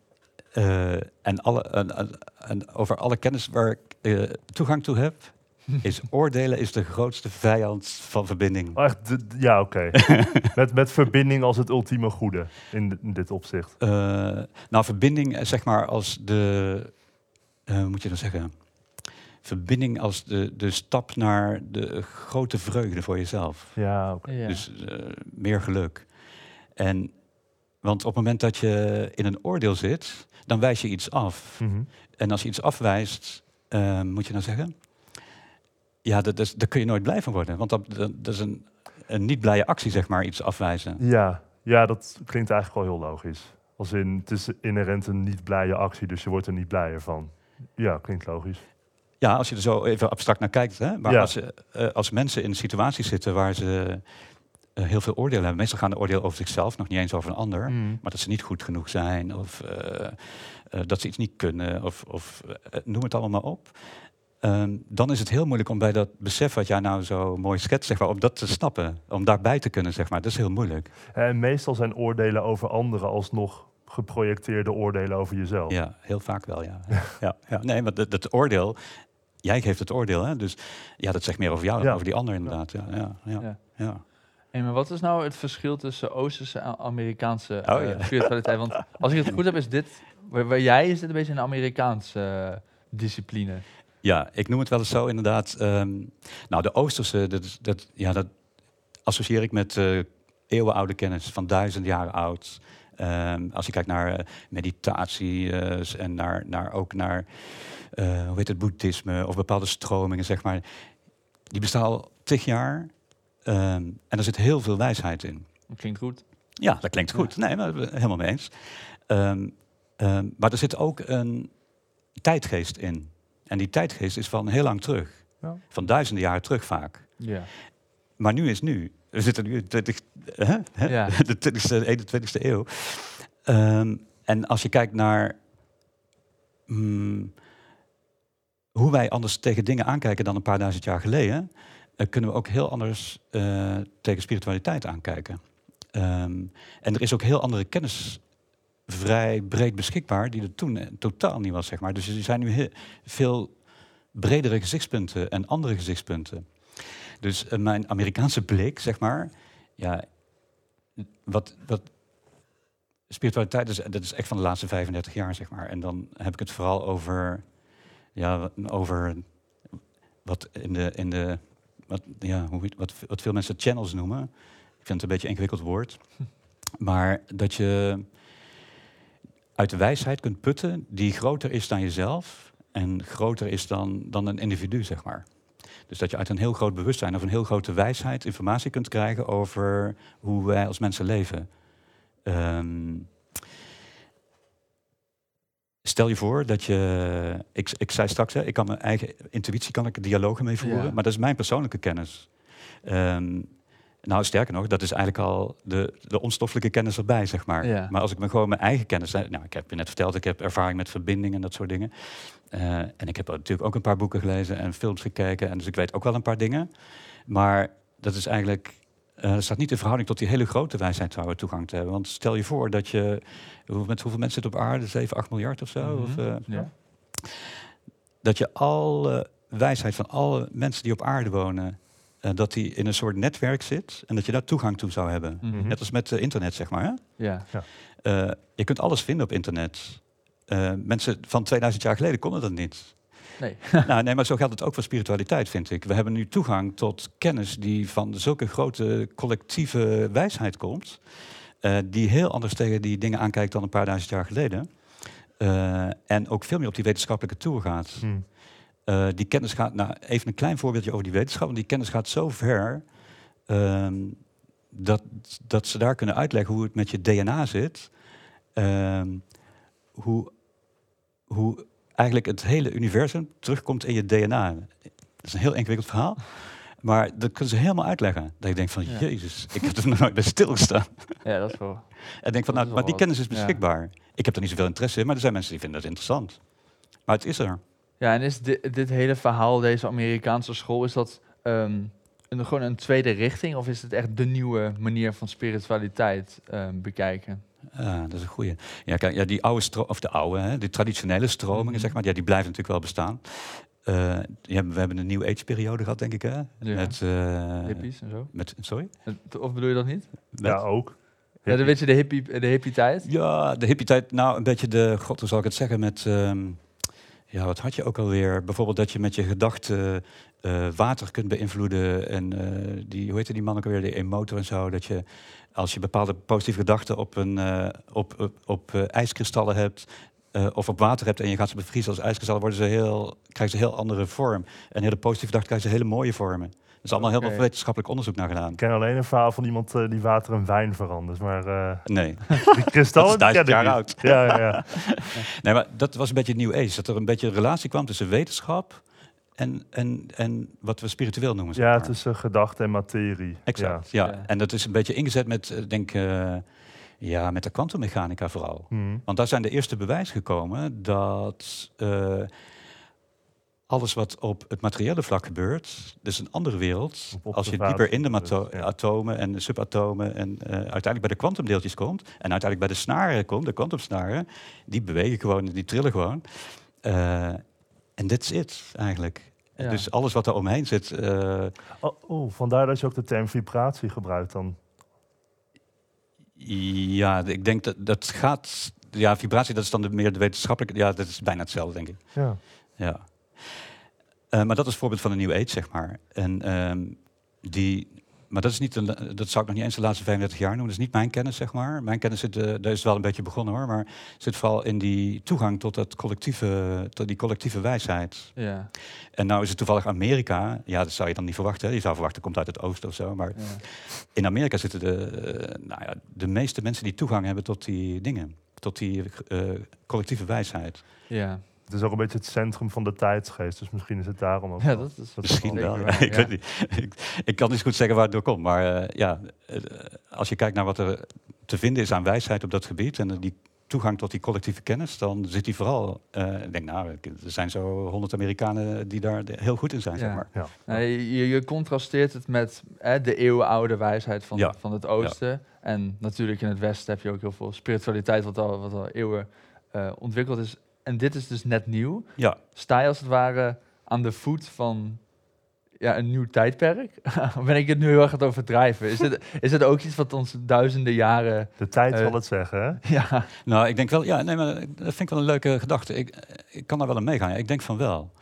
eh, en, alle, en, en- en over alle kennis waar ik eh, toegang toe heb, is oordelen is de grootste vijand van verbinding. Oh, echt, ja, oké. met, met verbinding als het ultieme goede in, dit opzicht. Eh, nou, verbinding, zeg maar, als de. hoe moet je dat zeggen? Verbinding als de, de stap naar de grote vreugde voor jezelf. Ja, oké. Ja. Dus eh, meer geluk. En, want op het moment dat je in een oordeel zit, dan wijs je iets af. Mhm. En als je iets afwijst, eh, moet je nou zeggen? Ja, dat, is, daar kun je nooit blij van worden. Want dat, dat, dat is een, een niet blije actie, zeg maar, iets afwijzen. Ja, ja, dat klinkt eigenlijk wel heel logisch. Als in, het is inherent een niet blije actie, dus je wordt er niet blijer van. Ja, klinkt logisch. Ja, als je er zo even abstract naar kijkt. Hè? Maar Ja. als, je, eh, als mensen in situaties zitten waar ze eh, heel veel oordeel hebben. Meestal gaan de oordeel over zichzelf, nog niet eens over een ander. Mm. Maar dat ze niet goed genoeg zijn of eh, eh, dat ze iets niet kunnen of, of eh, noem het allemaal maar op. Ehm, dan is het heel moeilijk om bij dat besef wat jij nou zo mooi schetst, zeg maar, om dat te snappen. Om daarbij te kunnen, zeg maar. Dat is heel moeilijk. En meestal zijn oordelen over anderen alsnog geprojecteerde oordelen over jezelf. Ja, heel vaak wel, ja. ja, ja. Nee, maar dat, dat oordeel, jij geeft het oordeel, hè? Dus ja, dat zegt meer over jou dan Ja. over die ander inderdaad. Ja, ja, ja. Ja. ja. Hey, maar wat is nou het verschil tussen Oosterse en Amerikaanse Oh, eh, ja. spiritualiteit? Want als ik het goed heb, is dit, waar, waar jij is dit een beetje een Amerikaanse eh, discipline. Ja, ik noem het wel eens zo inderdaad. ehm, nou, de Oosterse, dat, dat, ja, dat associeer ik met eh, eeuwenoude kennis van duizend jaar oud. Ehm, als je kijkt naar meditatie eh, en naar, naar, ook naar eh, hoe heet het, boeddhisme of bepaalde stromingen, zeg maar. Die bestaan al tig jaar ehm, en er zit heel veel wijsheid in. Dat klinkt goed. Ja, dat klinkt goed. Nee, maar we- helemaal mee eens. Ehm, ehm, maar er zit ook een tijdgeest in. En die tijdgeest is van heel lang terug. Ja. Van duizenden jaren terug vaak. Ja. Maar nu is nu. We zitten nu in 20, hè? Hè? Ja. de 20e, 21ste eeuw. En als je kijkt naar mm, hoe wij anders tegen dingen aankijken dan een paar duizend jaar geleden, eh, kunnen we ook heel anders eh, tegen spiritualiteit aankijken. Ehm, en er is ook heel andere kennis vrij breed beschikbaar, die er toen eh, totaal niet was, zeg maar. Dus er zijn nu heel, veel bredere gezichtspunten en andere gezichtspunten. Dus mijn Amerikaanse blik, zeg maar, ja, wat, wat spiritualiteit is, dat is echt van de laatste 35 jaar, zeg maar. En dan heb ik het vooral over, ja, over wat in de, in de wat, ja, hoe, wat, wat veel mensen channels noemen. Ik vind het een beetje een ingewikkeld woord. Maar dat je uit de wijsheid kunt putten die groter is dan jezelf en groter is dan, dan een individu, zeg maar. Dus dat je uit een heel groot bewustzijn of een heel grote wijsheid informatie kunt krijgen over hoe wij als mensen leven. Ehm, stel je voor dat je, ik, ik zei straks, hè, ik kan mijn eigen intuïtie, kan ik dialogen mee voeren, Ja. maar dat is mijn persoonlijke kennis. Ehm, nou, sterker nog, dat is eigenlijk al de, de onstoffelijke kennis erbij, zeg maar. Ja. Maar als ik me gewoon mijn eigen kennis... Nou, ik heb je net verteld, ik heb ervaring met verbinding en dat soort dingen. Eh, en ik heb natuurlijk ook een paar boeken gelezen en films gekeken. En dus ik weet ook wel een paar dingen. Maar dat is eigenlijk... eh staat niet in verhouding tot die hele grote wijsheid waar we toegang te hebben. Want stel je voor dat je... Met hoeveel mensen zitten op aarde? 7, 8 miljard of zo? Of, Mhm. eh, ja. dat je alle wijsheid van alle mensen die op aarde wonen... eh, dat die in een soort netwerk zit en dat je daar toegang toe zou hebben. Mhm. Net als met eh, internet, zeg maar. Hè? ja. Eh, je kunt alles vinden op internet. Eh, mensen van 2000 jaar geleden konden dat niet. Nee. nou, nee, maar zo geldt het ook voor spiritualiteit, vind ik. We hebben nu toegang tot kennis die van zulke grote collectieve wijsheid komt. eh, die heel anders tegen die dingen aankijkt dan een paar duizend jaar geleden. Eh, en ook veel meer op die wetenschappelijke tour gaat. Hm. Eh, die kennis gaat, nou, even een klein voorbeeldje over die wetenschap. Want die kennis gaat zo ver ehm, dat, dat ze daar kunnen uitleggen hoe het met je DNA zit. Ehm, hoe, hoe eigenlijk het hele universum terugkomt in je DNA. Dat is een heel ingewikkeld verhaal. Maar dat kunnen ze helemaal uitleggen. Dat je denkt van, Ja. jezus, ik heb er nog nooit bij stilgestaan. ja, dat is wel... En denk van, nou, maar die kennis is ja. beschikbaar. Ik heb er niet zoveel interesse in, maar er zijn mensen die vinden dat interessant. Maar het is er. Ja, en is dit, dit hele verhaal, deze Amerikaanse school, is dat ehm, een, gewoon een tweede richting? Of is het echt de nieuwe manier van spiritualiteit ehm, bekijken? Ja, dat is een goeie. Ja, kijk, ja, die oude stro of de oude, hè, die traditionele stromingen, Mhm. zeg maar, ja, die blijven natuurlijk wel bestaan. Eh, ja, we hebben een New Age periode gehad, denk ik, hè? Ja. Met, eh, Hippies en zo. met, sorry? Of bedoel je dat niet? Met- Ja, ook. Ja, dan weet je de hippie, de hippie tijd. Ja, de hippie-tijd. Nou, een beetje de, god, hoe zal ik het zeggen, met, ehm, ja, wat had je ook alweer? Bijvoorbeeld dat je met je gedachten eh, water kunt beïnvloeden en eh, die, hoe heette die man ook alweer, de emotor en zo, dat je als je bepaalde positieve gedachten op, een, eh, op, op, eh, ijskristallen hebt, eh, of op water hebt en je gaat ze bevriezen als ijskristallen, worden ze heel, krijgen ze een heel andere vorm. En hele positieve gedachten krijgen ze hele mooie vormen. Er is allemaal heel veel wetenschappelijk onderzoek naar gedaan. Ik ken alleen een verhaal van iemand eh, die water in wijn verandert. Maar eh Nee, die kristallen... Dat is jaar oud. Ja, ja, ja. Nee, maar dat was een beetje New Age. Dat er een beetje een relatie kwam tussen wetenschap en, en, en wat we spiritueel noemen. zeg ja tussen gedachte en materie. Exact, ja. Ja. En dat is een beetje ingezet met, eh, denk eh, ja, met de kwantummechanica vooral. Mhm. Want daar zijn de eerste bewijzen gekomen dat eh, alles wat op het materiële vlak gebeurt, dus een andere wereld, als je dieper in de mato- dus, ja. atomen en subatomen en eh, uiteindelijk bij de kwantumdeeltjes komt, en uiteindelijk bij de snaren komt, de kwantumsnaren, die bewegen gewoon, die trillen gewoon. Eh, En that's it eigenlijk. Ja. Dus alles wat er omheen zit, Oh, oh, vandaar dat je ook de term vibratie gebruikt dan. ja, ik denk dat dat gaat. Ja, vibratie, dat is dan de, meer de wetenschappelijke. Ja, dat is bijna hetzelfde, denk ik. Ja. Ja. Eh, maar dat is een voorbeeld van een New Age, zeg maar. En ehm, die. Maar dat, is niet een, dat zou ik nog niet eens de laatste 35 jaar noemen. Dat is niet mijn kennis, zeg maar. Mijn kennis zit, eh, daar is het wel een beetje begonnen hoor. Maar zit vooral in die toegang tot, dat collectieve, tot die collectieve wijsheid. Ja, En nou is het toevallig Amerika. Ja, dat zou je dan niet verwachten. Hè? Je zou verwachten, komt uit het oosten of zo. Maar ja. in Amerika zitten de, eh, nou ja, de meeste mensen die toegang hebben tot die dingen. Tot die collectieve wijsheid. ja. Het is ook een beetje het centrum van de tijdsgeest. Dus misschien is het daarom ook. ja dat is Dat Misschien wel. ja. ik, weet niet. Ik, ik kan niet goed zeggen waar het door komt. Maar eh, ja, eh, als je kijkt naar wat er te vinden is aan wijsheid op dat gebied. En die toegang tot die collectieve kennis. Dan zit die vooral. eh, ik denk, nou, ik- er zijn zo honderd Amerikanen die daar de- heel goed in zijn. Ja. Zeg maar. Ja. Nee, je, je contrasteert het met hè, de eeuwenoude wijsheid van, Ja. van het oosten. En natuurlijk in het westen heb je ook heel veel spiritualiteit wat al, wat al eeuwen eh, ontwikkeld is. En dit is dus net nieuw. Ja, Sta je als het ware aan de voet van ja, een nieuw tijdperk? ben ik het nu heel erg aan het overdrijven? Is het, is het ook iets wat ons duizenden jaren... De tijd Eh, zal het zeggen, hè? Ja, nou, ik denk wel. Ja, nee, maar dat vind ik wel een leuke gedachte. Ik, ik kan daar wel aan meegaan. Ja, ik denk van wel.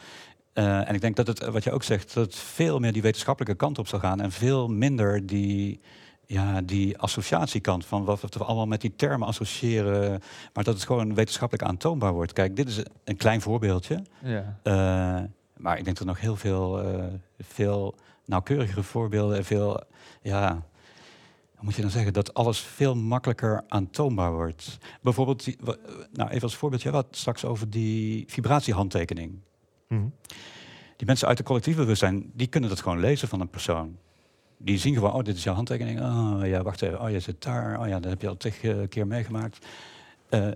Eh, en ik denk dat het, wat je ook zegt, dat het veel meer die wetenschappelijke kant op zal gaan en veel minder die, ja, die associatiekant van wat we allemaal met die termen associëren, maar dat het gewoon wetenschappelijk aantoonbaar wordt. Kijk, dit is een klein voorbeeldje, ja. eh, maar ik denk dat er nog heel veel, eh, veel nauwkeurigere voorbeelden en veel, ja, hoe moet je dan zeggen, dat alles veel makkelijker aantoonbaar wordt. Bijvoorbeeld, die, nou even als voorbeeldje, wat straks over die vibratiehandtekening. Mhm. Die mensen uit het collectieve bewustzijn, die kunnen dat gewoon lezen van een persoon. Die zien gewoon, oh, dit is jouw handtekening. Oh ja, wacht even. Oh, je zit daar. Oh ja, dat heb je al tig eh, keer meegemaakt. Eh,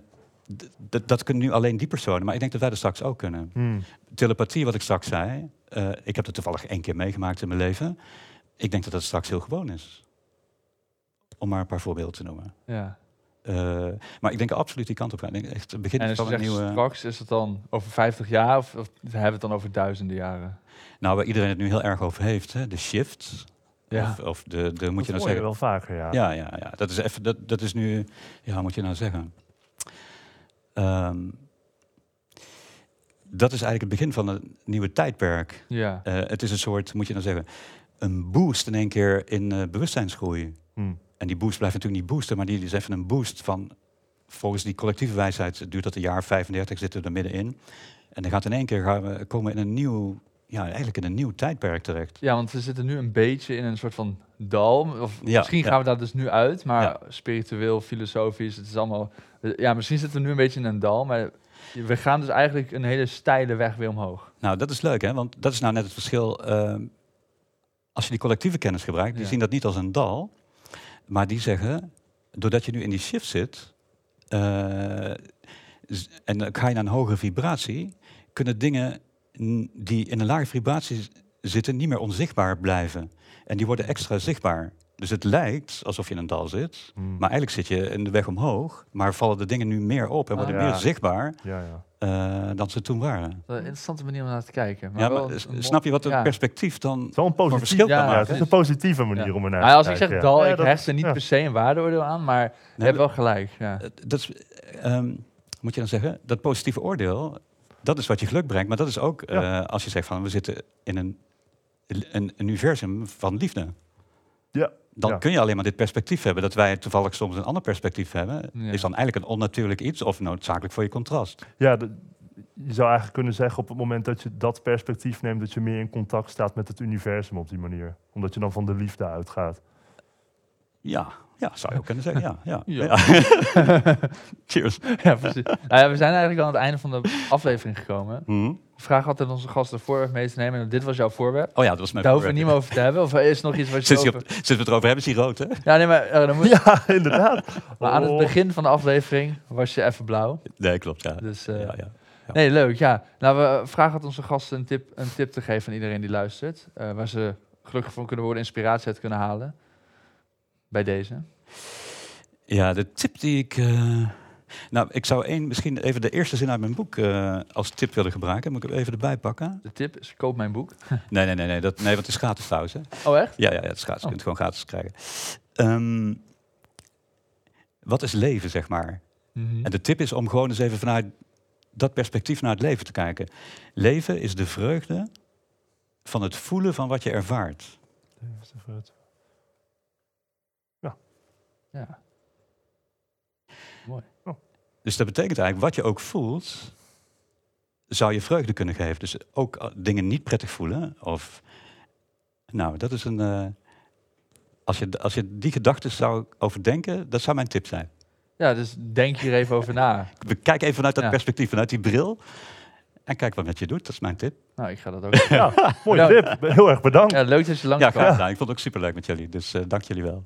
dat kunnen nu alleen die personen. Maar ik denk dat wij dat straks ook kunnen. Mhm. Telepathie, wat ik straks zei. eh, ik heb dat toevallig één keer meegemaakt in mijn leven. Ik denk dat dat straks heel gewoon is. Om maar een paar voorbeelden te noemen. ja. Maar ik denk absoluut die kant op gaan. Ik denk echt het begin En van een nieuwe... straks, is het dan over 50 jaar of, of hebben we het dan over duizenden jaren? Nou, waar iedereen het nu heel erg over heeft. Hè, de shift. Ja. Of, of de, de, moet je dat nou hoor zeggen... je wel vaker, ja. Ja, ja, ja. Dat is even, dat, dat is nu, ja, moet je nou zeggen? Ehm, dat is eigenlijk het begin van een nieuwe tijdperk. Ja. Eh, het is een soort, moet je nou zeggen, een boost in één keer in eh, bewustzijnsgroei. Mhm. En die boost blijft natuurlijk niet boosten, maar die is even een boost van, volgens die collectieve wijsheid duurt dat een jaar 35, zitten we er middenin. En dan gaat in één keer gaan we komen in een nieuw, ja, eigenlijk in een nieuw tijdperk terecht. ja, want we zitten nu een beetje in een soort van dal. Of Ja, misschien ja. gaan we daar dus nu uit, maar Ja. spiritueel, filosofisch, het is allemaal... Ja, misschien zitten we nu een beetje in een dal, maar we gaan dus eigenlijk een hele steile weg weer omhoog. Nou, dat is leuk, hè? Want dat is nou net het verschil. ehm, als je die collectieve kennis gebruikt, die zien dat niet als een dal. Maar die zeggen, doordat je nu in die shift zit... eh, en dan ga je naar een hogere vibratie... kunnen dingen die in een lage vibratie zitten... niet meer onzichtbaar blijven. En die worden extra zichtbaar. Dus het lijkt alsof je in een dal zit... Mhm. maar eigenlijk zit je in de weg omhoog... maar vallen de dingen nu meer op en Ah. worden Ja. meer zichtbaar... Ja, ja. eh, dan ze toen waren. Dat is een interessante manier om naar te kijken. Maar ja, wel maar snap je wat het ja. perspectief dan Het is wel een positief, verschil kan ja, maken? het is een positieve manier Ja. om er naar Nou, te als ik kijken. zeg ja. dal, ik hecht er niet ja. per se een waardeoordeel aan, maar je Nee, hebt wel gelijk. Ja. Dat is, ehm, moet je dan zeggen, dat positieve oordeel, dat is wat je geluk brengt. Maar dat is ook Ja. eh, als je zegt van we zitten in een, een universum van liefde. Ja, Dan ja. kun je alleen maar dit perspectief hebben. Dat wij toevallig soms een ander perspectief hebben, Ja. is dan eigenlijk een onnatuurlijk iets of noodzakelijk voor je contrast. Ja, de- je zou eigenlijk kunnen zeggen op het moment dat je dat perspectief neemt, dat je meer in contact staat met het universum op die manier. Omdat je dan van de liefde uitgaat. Ja, ja zou je ook kunnen zeggen. Ja, ja. Ja. ja. Cheers. ja, precies. Nou ja, we zijn eigenlijk al aan het einde van de aflevering gekomen. Mhm. Vragen altijd onze gasten een voorwerp mee te nemen. En dit was jouw voorwerp. Oh ja, dat was mijn Daar hoeven we niet meer over te hebben. Of er is nog iets wat je Sinds, je over... sinds we het erover hebben, is hij rood, hè? Ja, nee, maar, eh, dan moet... Ja, inderdaad. maar aan het Oh. begin van de aflevering was je even blauw. Nee, klopt, ja. Dus, eh, ja, ja. Nee, leuk, ja. Nou, we vragen altijd onze gasten een tip, een tip te geven aan iedereen die luistert. eh, waar ze gelukkig van kunnen worden, inspiratie uit kunnen halen. Bij deze. Ja, de tip die ik. eh, nou, ik zou één, misschien even de eerste zin uit mijn boek eh, als tip willen gebruiken. Moet ik hem even erbij pakken? De tip is, koop mijn boek. Nee, nee, nee, nee, dat, nee want het is gratis trouwens. Hè? Oh, echt? Ja, ja, ja, het is gratis. Je Oh. kunt het gewoon gratis krijgen. Ehm, wat is leven, zeg maar? Mhm. En de tip is om gewoon eens even vanuit dat perspectief naar het leven te kijken. Leven is de vreugde van het voelen van wat je ervaart. Ja. Mooi. Dus dat betekent eigenlijk, wat je ook voelt, zou je vreugde kunnen geven. Dus ook eh, dingen niet prettig voelen. Of, nou, dat is een. eh, als, je, als je die gedachten zou overdenken, dat zou mijn tip zijn. Ja, dus denk hier even over na. Kijk even vanuit dat Ja. perspectief, vanuit die bril. En kijk wat met je doet, dat is mijn tip. Nou, ik ga dat ook. Ja, mooi Ja. tip. Heel erg bedankt. Ja, leuk dat je lang Ja, kwam. gedaan. Ik vond het ook superleuk met jullie. Dus eh, dank jullie wel.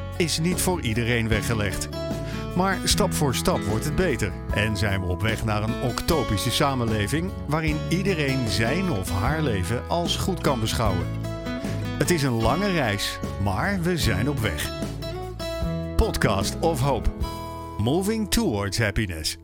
is niet voor iedereen weggelegd. Maar stap voor stap wordt het beter. En zijn we op weg naar een octopische samenleving waarin iedereen zijn of haar leven als goed kan beschouwen. Het is een lange reis, maar we zijn op weg. Podcast of Hope. Moving towards happiness.